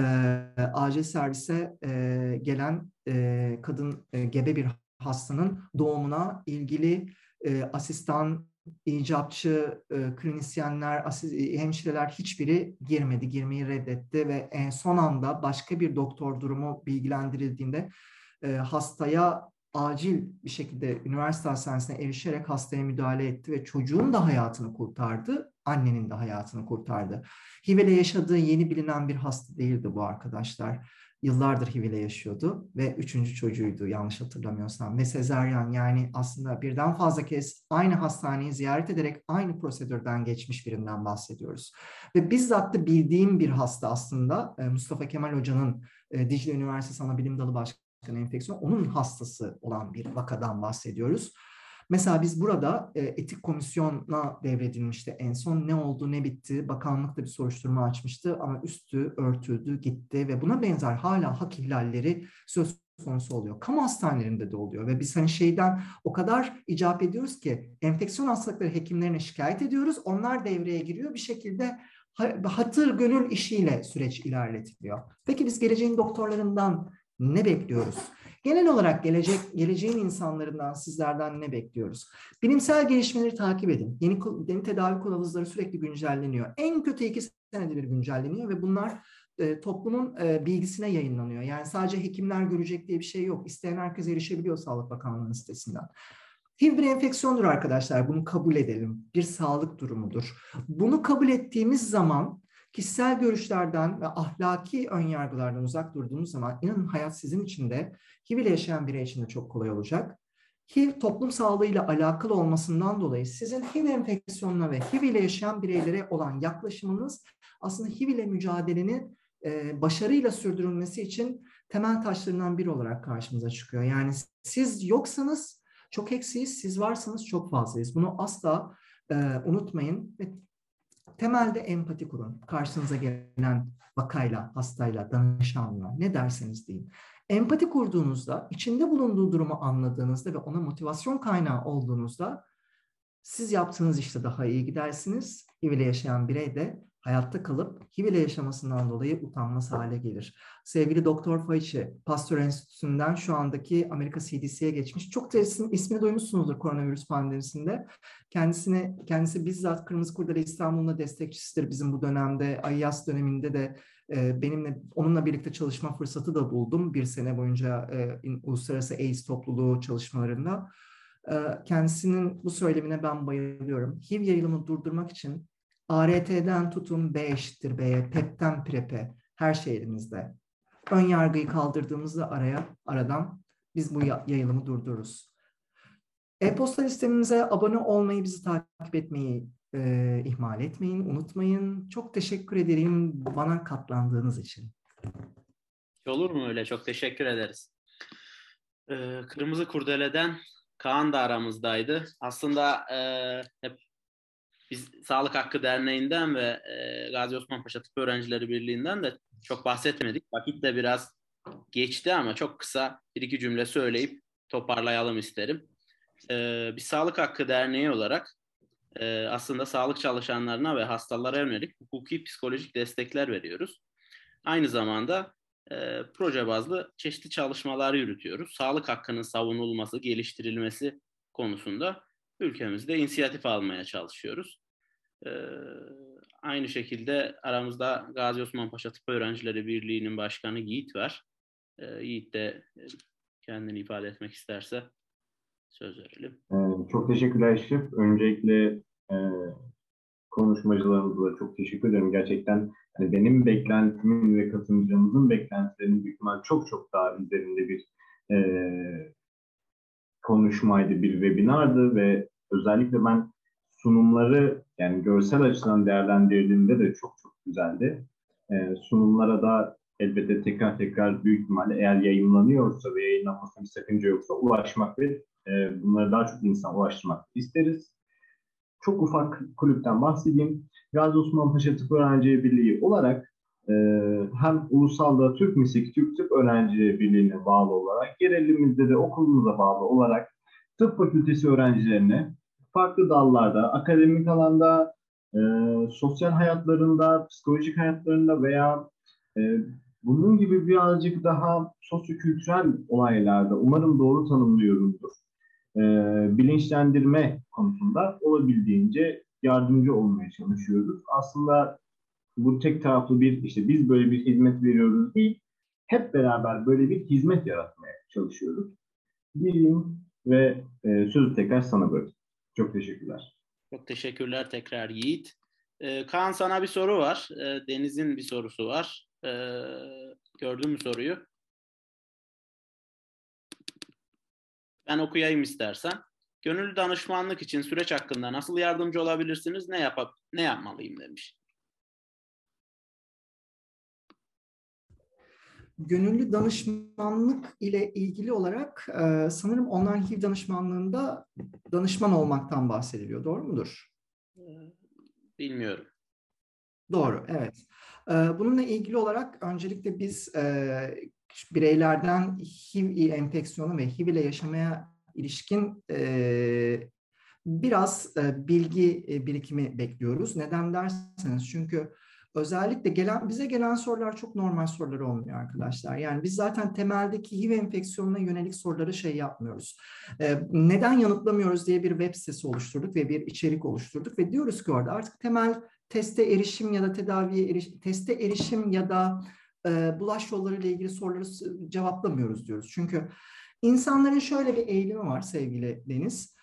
acil servise e, gelen e, kadın e, gebe bir hastanın doğumuna ilgili e, asistan, icapçı, e, klinisyenler, asist, hemşireler hiçbiri girmedi, girmeyi reddetti ve en son anda başka bir doktor durumu bilgilendirildiğinde e, hastaya acil bir şekilde üniversite hastanesine erişerek hastaya müdahale etti ve çocuğun da hayatını kurtardı, annenin de hayatını kurtardı. HIV ile yaşadığı yeni bilinen bir hasta değildi bu arkadaşlar. Yıllardır HIV ile yaşıyordu ve üçüncü çocuğuydu yanlış hatırlamıyorsam. Ve sezaryen yani aslında birden fazla kez aynı hastaneyi ziyaret ederek aynı prosedürden geçmiş birinden bahsediyoruz. Ve bizzat da bildiğim bir hasta aslında Mustafa Kemal Hoca'nın Dicle Üniversitesi Anabilim Dalı Başkanı enfeksiyon onun hastası olan bir vakadan bahsediyoruz. Mesela biz burada e, etik komisyona devredilmişti. En son ne oldu ne bitti bakanlık da bir soruşturma açmıştı ama üstü örtüldü gitti ve buna benzer hala hak ihlalleri söz konusu oluyor. Kamu hastanelerinde de oluyor ve biz hani şeyden o kadar icap ediyoruz ki enfeksiyon hastalıkları hekimlerine şikayet ediyoruz. Onlar devreye giriyor bir şekilde hatır gönül işiyle süreç ilerletiliyor. Peki biz geleceğin doktorlarından ne bekliyoruz? Genel olarak gelecek geleceğin insanlarından, sizlerden ne bekliyoruz? Bilimsel gelişmeleri takip edin. Yeni, yeni tedavi kılavuzları sürekli güncelleniyor. En kötü iki senede bir güncelleniyor ve bunlar e, toplumun e, bilgisine yayınlanıyor. Yani sadece hekimler görecek diye bir şey yok. İsteyen herkes erişebiliyor Sağlık Bakanlığı'nın sitesinden. HIV bir enfeksiyondur arkadaşlar. Bunu kabul edelim. Bir sağlık durumudur. Bunu kabul ettiğimiz zaman kişisel görüşlerden ve ahlaki önyargılardan uzak durduğunuz zaman inanın hayat sizin için de HIV ile yaşayan birey için de çok kolay olacak. HIV toplum sağlığıyla alakalı olmasından dolayı sizin HIV enfeksiyonuna ve HIV ile yaşayan bireylere olan yaklaşımınız aslında HIV ile mücadelenin e, başarıyla sürdürülmesi için temel taşlarından biri olarak karşımıza çıkıyor. Yani siz yoksanız çok eksiyiz, siz varsanız çok fazlayız. Bunu asla e, unutmayın ve temelde empati kurun. Karşınıza gelen vakayla, hastayla, danışanla ne derseniz deyin. Empati kurduğunuzda, içinde bulunduğu durumu anladığınızda ve ona motivasyon kaynağı olduğunuzda siz yaptığınız işte daha iyi gidersiniz. HIV ile yaşayan birey de hayatta kalıp HIV yaşamasından dolayı utanmaz hale gelir. Sevgili Doktor Fauci, Pasteur Enstitüsü'nden şu andaki Amerika CDC'ye geçmiş. Çok da ismini duymuşsunuzdur koronavirüs pandemisinde. Kendisine, kendisi bizzat Kırmızı Kurdele İstanbul'un destekçisidir bizim bu dönemde. Ayyas döneminde de e, benimle onunla birlikte çalışma fırsatı da buldum bir sene boyunca e, Uluslararası AIDS topluluğu çalışmalarında. E, kendisinin bu söylemine ben bayılıyorum. HIV yayılımı durdurmak için ART'den tutun B eşittir B'ye, PEP'ten PrEP'e her şey. Ön yargıyı kaldırdığımızda araya aradan biz bu yayılımı durdururuz. E-posta listemize abone olmayı, bizi takip etmeyi e, ihmal etmeyin, unutmayın. Çok teşekkür ederim bana katlandığınız için. Olur mu öyle? Çok teşekkür ederiz. Ee, Kırmızı Kurdele'den Kaan da aramızdaydı. Aslında e, hep biz Sağlık Hakkı Derneği'nden ve e, Gazi Osman Paşa Tıp Öğrencileri Birliği'nden de çok bahsetmedik. Vakit de biraz geçti ama çok kısa bir iki cümle söyleyip toparlayalım isterim. Ee, bir Sağlık Hakkı Derneği olarak e, aslında sağlık çalışanlarına ve hastalara yönelik hukuki psikolojik destekler veriyoruz. Aynı zamanda e, proje bazlı çeşitli çalışmalar yürütüyoruz. Sağlık hakkının savunulması, geliştirilmesi konusunda ülkemizde inisiyatif almaya çalışıyoruz. E, aynı şekilde aramızda Gazi Osman Paşa Tıp Öğrencileri Birliği'nin başkanı Yiğit var. E, Yiğit de kendini ifade etmek isterse söz verelim. Ee, çok teşekkürler Eşref. Öncelikle e, konuşmacılarımıza çok teşekkür ederim. Gerçekten hani benim beklentimin ve katılımcımızın beklentilerinin büyük ihtimal çok çok daha üzerinde bir e, konuşmaydı, bir webinardı ve özellikle ben sunumları yani görsel açıdan değerlendirdiğimde de çok çok güzeldi. E, sunumlara da elbette tekrar tekrar büyük ihtimalle eğer yayınlanıyorsa ve yayınlanmasında bir sakınca yoksa ulaşmak ve e, bunları daha çok insan ulaştırmak isteriz. Çok ufak kulüpten bahsedeyim. Gazi Osman Paşa Tıp Öğrencileri Birliği olarak e, hem ulusalda Türk Misik Türk Tıp Öğrencileri Birliği'ne bağlı olarak gerelimizde de okulumuza bağlı olarak tıp fakültesi öğrencilerine farklı dallarda, akademik alanda, e, sosyal hayatlarında, psikolojik hayatlarında veya e, bunun gibi birazcık daha sosyokültürel olaylarda umarım doğru tanımlıyorumdur. E, bilinçlendirme konusunda olabildiğince yardımcı olmaya çalışıyoruz. Aslında bu tek taraflı bir işte biz böyle bir hizmet veriyoruz değil, hep beraber böyle bir hizmet yaratmaya çalışıyoruz. Diyeyim ve e, sözü tekrar sana bırakayım. Çok teşekkürler. Çok teşekkürler tekrar Yiğit. Ee, Kaan sana bir soru var. Ee, Deniz'in bir sorusu var. Ee, gördün mü soruyu? Ben okuyayım istersen. Gönüllü danışmanlık için süreç hakkında nasıl yardımcı olabilirsiniz? Ne yapıp ne yapmalıyım demiş. Gönüllü danışmanlık ile ilgili olarak e, sanırım online HIV danışmanlığında danışman olmaktan bahsediliyor. Doğru mudur? Bilmiyorum. Doğru, evet. E, bununla ilgili olarak öncelikle biz e, bireylerden HIV enfeksiyonu ve HIV ile yaşamaya ilişkin e, biraz e, bilgi e, birikimi bekliyoruz. Neden derseniz çünkü özellikle gelen bize gelen sorular çok normal sorular olmuyor arkadaşlar. Yani biz zaten temeldeki HIV enfeksiyonuna yönelik soruları şey yapmıyoruz. E, neden yanıtlamıyoruz diye bir web sitesi oluşturduk ve bir içerik oluşturduk ve diyoruz ki orada artık temel teste erişim ya da tedaviye eriş, teste erişim ya da e, bulaş yolları ile ilgili soruları cevaplamıyoruz diyoruz. Çünkü insanların şöyle bir eğilimi var sevgili Deniz.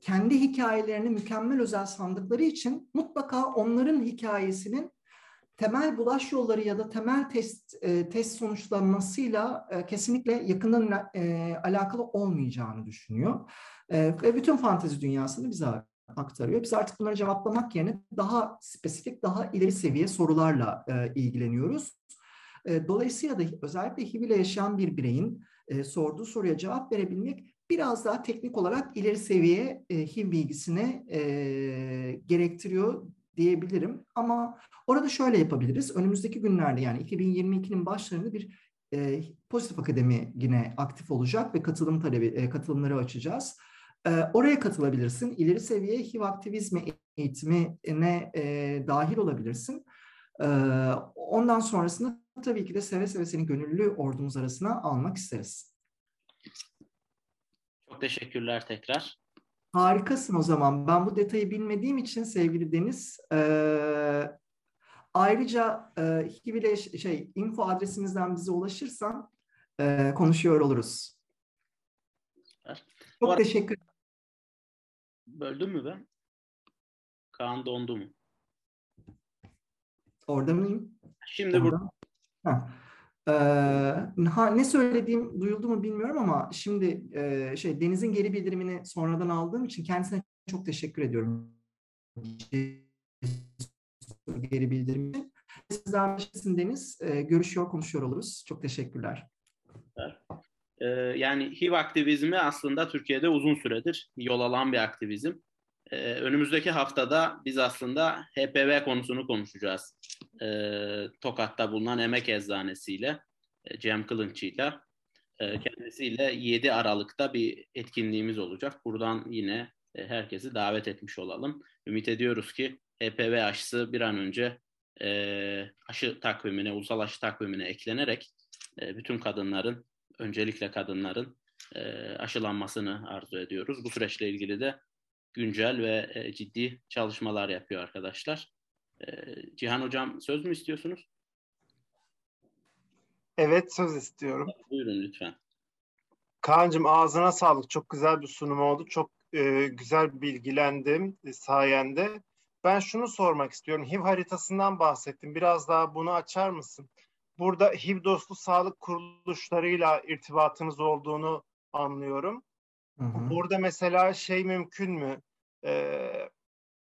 Kendi hikayelerini mükemmel özel sandıkları için mutlaka onların hikayesinin temel bulaş yolları ya da temel test test sonuçlanmasıyla kesinlikle yakından alakalı olmayacağını düşünüyor. Ve bütün fantezi dünyasını bize aktarıyor. Biz artık bunları cevaplamak yerine daha spesifik, daha ileri seviye sorularla ilgileniyoruz. Dolayısıyla da özellikle HIV ile yaşayan bir bireyin e, sorduğu soruya cevap verebilmek biraz daha teknik olarak ileri seviye e, HIV bilgisine e, gerektiriyor diyebilirim. Ama orada şöyle yapabiliriz. Önümüzdeki günlerde yani 2022'nin başlarında bir e, pozitif akademi yine aktif olacak ve katılım talebi e, katılımları açacağız. E, oraya katılabilirsin. İleri seviye HIV aktivizmi eğitimine e, dahil olabilirsin. Ondan sonrasında tabii ki de seve seve seni gönüllü ordumuz arasına almak isteriz. Çok teşekkürler tekrar. Harikasın o zaman. Ben bu detayı bilmediğim için sevgili Deniz, e, ayrıca e, HIV şey info adresimizden bize ulaşırsan e, konuşuyor oluruz. Çok teşekkür Böldüm mü ben? Kaan dondu mu? Orada mıyım? Şimdi burada. Ee, ha, ne söylediğim duyuldu mu bilmiyorum ama şimdi e, şey Deniz'in geri bildirimini sonradan aldığım için kendisine çok teşekkür ediyorum. Geri bildirim için. Sizden Deniz. E, görüşüyor, konuşuyor oluruz. Çok teşekkürler. Ee, yani HIV aktivizmi aslında Türkiye'de uzun süredir yol alan bir aktivizm. Ee, önümüzdeki haftada biz aslında HPV konusunu konuşacağız. Ee, Tokat'ta bulunan Emek Eczanesi ile. e, Cem Kılınç'ıyla. E, kendisiyle 7 Aralık'ta bir etkinliğimiz olacak. Buradan yine e, herkesi davet etmiş olalım. Ümit ediyoruz ki HPV aşısı bir an önce e, aşı takvimine, ulusal aşı takvimine eklenerek e, bütün kadınların, öncelikle kadınların e, aşılanmasını arzu ediyoruz. Bu süreçle ilgili de güncel ve e, ciddi çalışmalar yapıyor arkadaşlar. E, Cihan Hocam söz mü istiyorsunuz? Evet söz istiyorum. Buyurun lütfen. Kaan'cığım ağzına sağlık. Çok güzel bir sunum oldu. Çok e, güzel bilgilendim sayende. Ben şunu sormak istiyorum. HIV haritasından bahsettim. Biraz daha bunu açar mısın? Burada HIV dostu sağlık kuruluşlarıyla irtibatınız olduğunu anlıyorum. Hı hı. Burada mesela şey mümkün mü? Ee,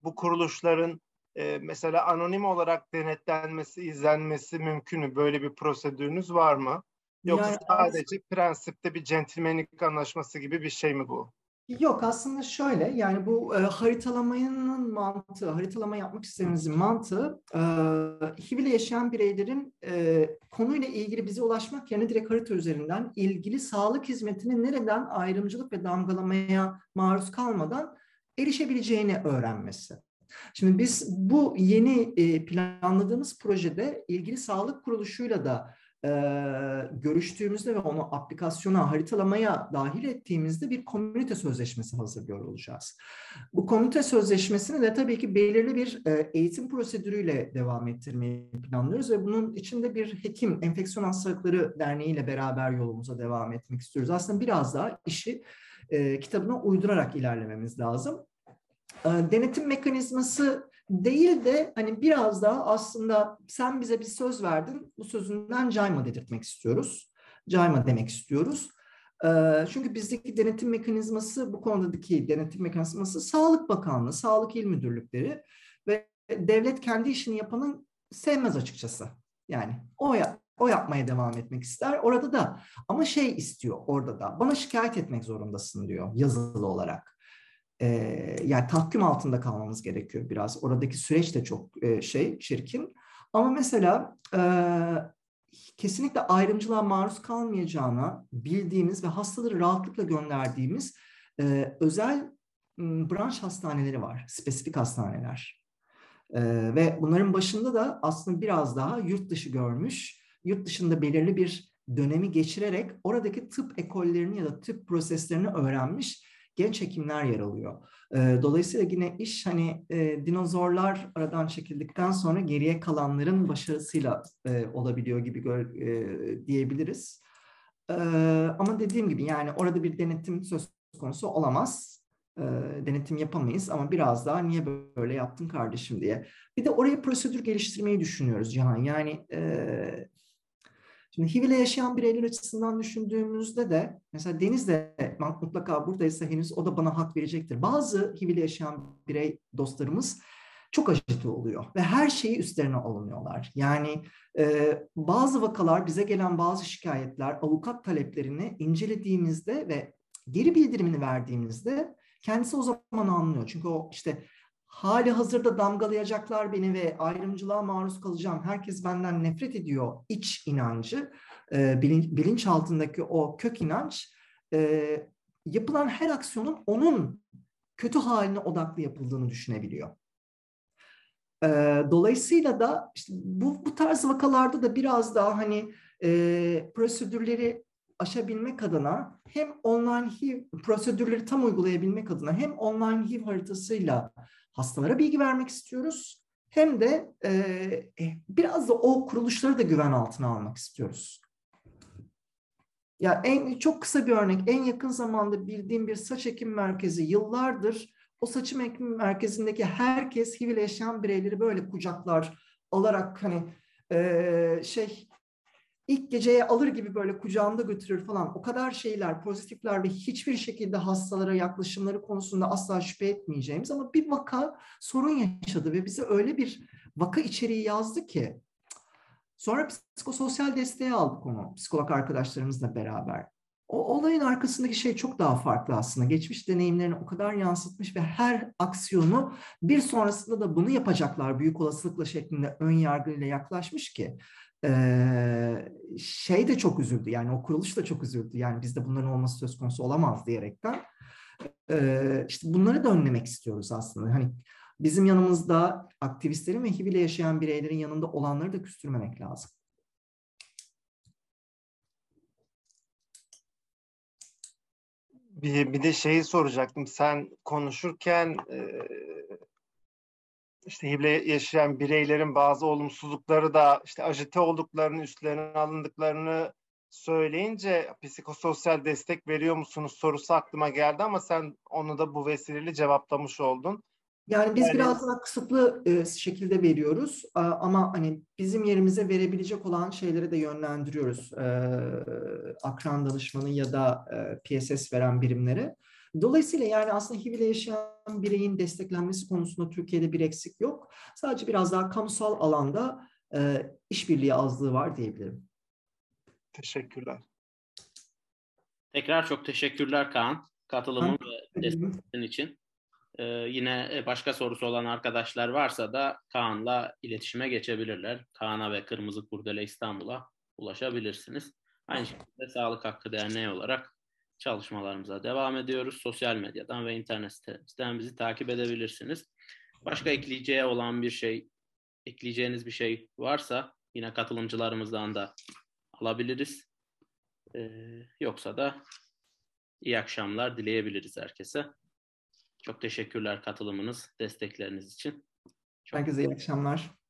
bu kuruluşların e, mesela anonim olarak denetlenmesi, izlenmesi mümkün mü? Böyle bir prosedürünüz var mı? Yoksa yani, sadece prensipte bir centilmenlik anlaşması gibi bir şey mi bu? Yok aslında şöyle yani bu e, haritalamanın mantığı, haritalama yapmak istediğimizin mantığı e, HIV ile yaşayan bireylerin e, konuyla ilgili bize ulaşmak yerine direkt harita üzerinden ilgili sağlık hizmetinin nereden ayrımcılık ve damgalamaya maruz kalmadan erişebileceğini öğrenmesi. Şimdi biz bu yeni e, planladığımız projede ilgili sağlık kuruluşuyla da e, görüştüğümüzde ve onu aplikasyona, haritalamaya dahil ettiğimizde bir komünite sözleşmesi hazırlıyor olacağız. Bu komünite sözleşmesini de tabii ki belirli bir e, eğitim prosedürüyle devam ettirmeyi planlıyoruz ve bunun içinde bir hekim, Enfeksiyon Hastalıkları Derneği ile beraber yolumuza devam etmek istiyoruz. Aslında biraz daha işi e, kitabına uydurarak ilerlememiz lazım. E, denetim mekanizması değil de hani biraz daha aslında sen bize bir söz verdin, bu sözünden cayma dedirtmek istiyoruz. Cayma demek istiyoruz. Ee, çünkü bizdeki denetim mekanizması, bu konudaki denetim mekanizması Sağlık Bakanlığı, Sağlık İl Müdürlükleri ve devlet kendi işini yapanın sevmez açıkçası. Yani o ya, o yapmaya devam etmek ister. Orada da ama şey istiyor orada da. Bana şikayet etmek zorundasın diyor yazılı olarak e, yani tahkim altında kalmamız gerekiyor biraz. Oradaki süreç de çok e, şey çirkin. Ama mesela e, kesinlikle ayrımcılığa maruz kalmayacağına bildiğimiz ve hastaları rahatlıkla gönderdiğimiz e, özel branş hastaneleri var, spesifik hastaneler. E, ve bunların başında da aslında biraz daha yurt dışı görmüş, yurt dışında belirli bir dönemi geçirerek oradaki tıp ekollerini ya da tıp proseslerini öğrenmiş genç hekimler yer alıyor. dolayısıyla yine iş hani dinozorlar aradan çekildikten sonra geriye kalanların başarısıyla olabiliyor gibi gör, diyebiliriz. ama dediğim gibi yani orada bir denetim söz konusu olamaz. denetim yapamayız ama biraz daha niye böyle yaptın kardeşim diye. Bir de oraya prosedür geliştirmeyi düşünüyoruz Cihan. Yani Şimdi HIV ile yaşayan bireyler açısından düşündüğümüzde de mesela Deniz de mutlaka buradaysa henüz o da bana hak verecektir. Bazı HIV ile yaşayan birey dostlarımız çok acıtı oluyor ve her şeyi üstlerine alınıyorlar. Yani e, bazı vakalar bize gelen bazı şikayetler avukat taleplerini incelediğimizde ve geri bildirimini verdiğimizde kendisi o zaman anlıyor. Çünkü o işte hali hazırda damgalayacaklar beni ve ayrımcılığa maruz kalacağım. Herkes benden nefret ediyor. İç inancı, e, bilinç, bilinç altındaki o kök inanç e, yapılan her aksiyonun onun kötü haline odaklı yapıldığını düşünebiliyor. E, dolayısıyla da işte bu, bu tarz vakalarda da biraz daha hani e, prosedürleri aşabilmek adına hem online HIV prosedürleri tam uygulayabilmek adına hem online HIV haritasıyla hastalara bilgi vermek istiyoruz. Hem de e, e, biraz da o kuruluşları da güven altına almak istiyoruz. Ya en çok kısa bir örnek, en yakın zamanda bildiğim bir saç ekim merkezi yıllardır o saçım ekim merkezindeki herkes HIV yaşayan bireyleri böyle kucaklar alarak hani e, şey ilk geceye alır gibi böyle kucağında götürür falan. O kadar şeyler, pozitifler ve hiçbir şekilde hastalara yaklaşımları konusunda asla şüphe etmeyeceğimiz ama bir vaka sorun yaşadı ve bize öyle bir vaka içeriği yazdı ki sonra psikososyal desteği aldık onu psikolog arkadaşlarımızla beraber. O olayın arkasındaki şey çok daha farklı aslında. Geçmiş deneyimlerini o kadar yansıtmış ve her aksiyonu bir sonrasında da bunu yapacaklar büyük olasılıkla şeklinde ön yargıyla yaklaşmış ki Ee, şey de çok üzüldü yani o kuruluş da çok üzüldü yani bizde bunların olması söz konusu olamaz diyerekten ee, işte bunları da önlemek istiyoruz aslında hani bizim yanımızda aktivistlerin ve HIV ile yaşayan bireylerin yanında olanları da küstürmemek lazım. Bir, bir de şeyi soracaktım. Sen konuşurken işte HIV'le yaşayan bireylerin bazı olumsuzlukları da işte ajite olduklarını, üstlerine alındıklarını söyleyince psikososyal destek veriyor musunuz sorusu aklıma geldi ama sen onu da bu vesileyle cevaplamış oldun. Yani biz yani, biraz daha kısıtlı e, şekilde veriyoruz e, ama hani bizim yerimize verebilecek olan şeyleri de yönlendiriyoruz e, akran danışmanı ya da e, PSS veren birimlere. Dolayısıyla yani aslında HIV ile yaşayan bireyin desteklenmesi konusunda Türkiye'de bir eksik yok. Sadece biraz daha kamusal alanda e, işbirliği azlığı var diyebilirim. Teşekkürler. Tekrar çok teşekkürler Kaan. Katılımın ve desteğin için. Ee, yine e, başka sorusu olan arkadaşlar varsa da Kaan'la iletişime geçebilirler. Kaan'a ve Kırmızı Kurdele İstanbul'a ulaşabilirsiniz. Aynı şekilde Sağlık Hakkı Derneği olarak çalışmalarımıza devam ediyoruz. Sosyal medyadan ve internet sitemizden bizi takip edebilirsiniz. Başka ekleyeceği olan bir şey, ekleyeceğiniz bir şey varsa yine katılımcılarımızdan da alabiliriz. Ee, yoksa da iyi akşamlar dileyebiliriz herkese. Çok teşekkürler katılımınız, destekleriniz için. Çok Herkese iyi akşamlar.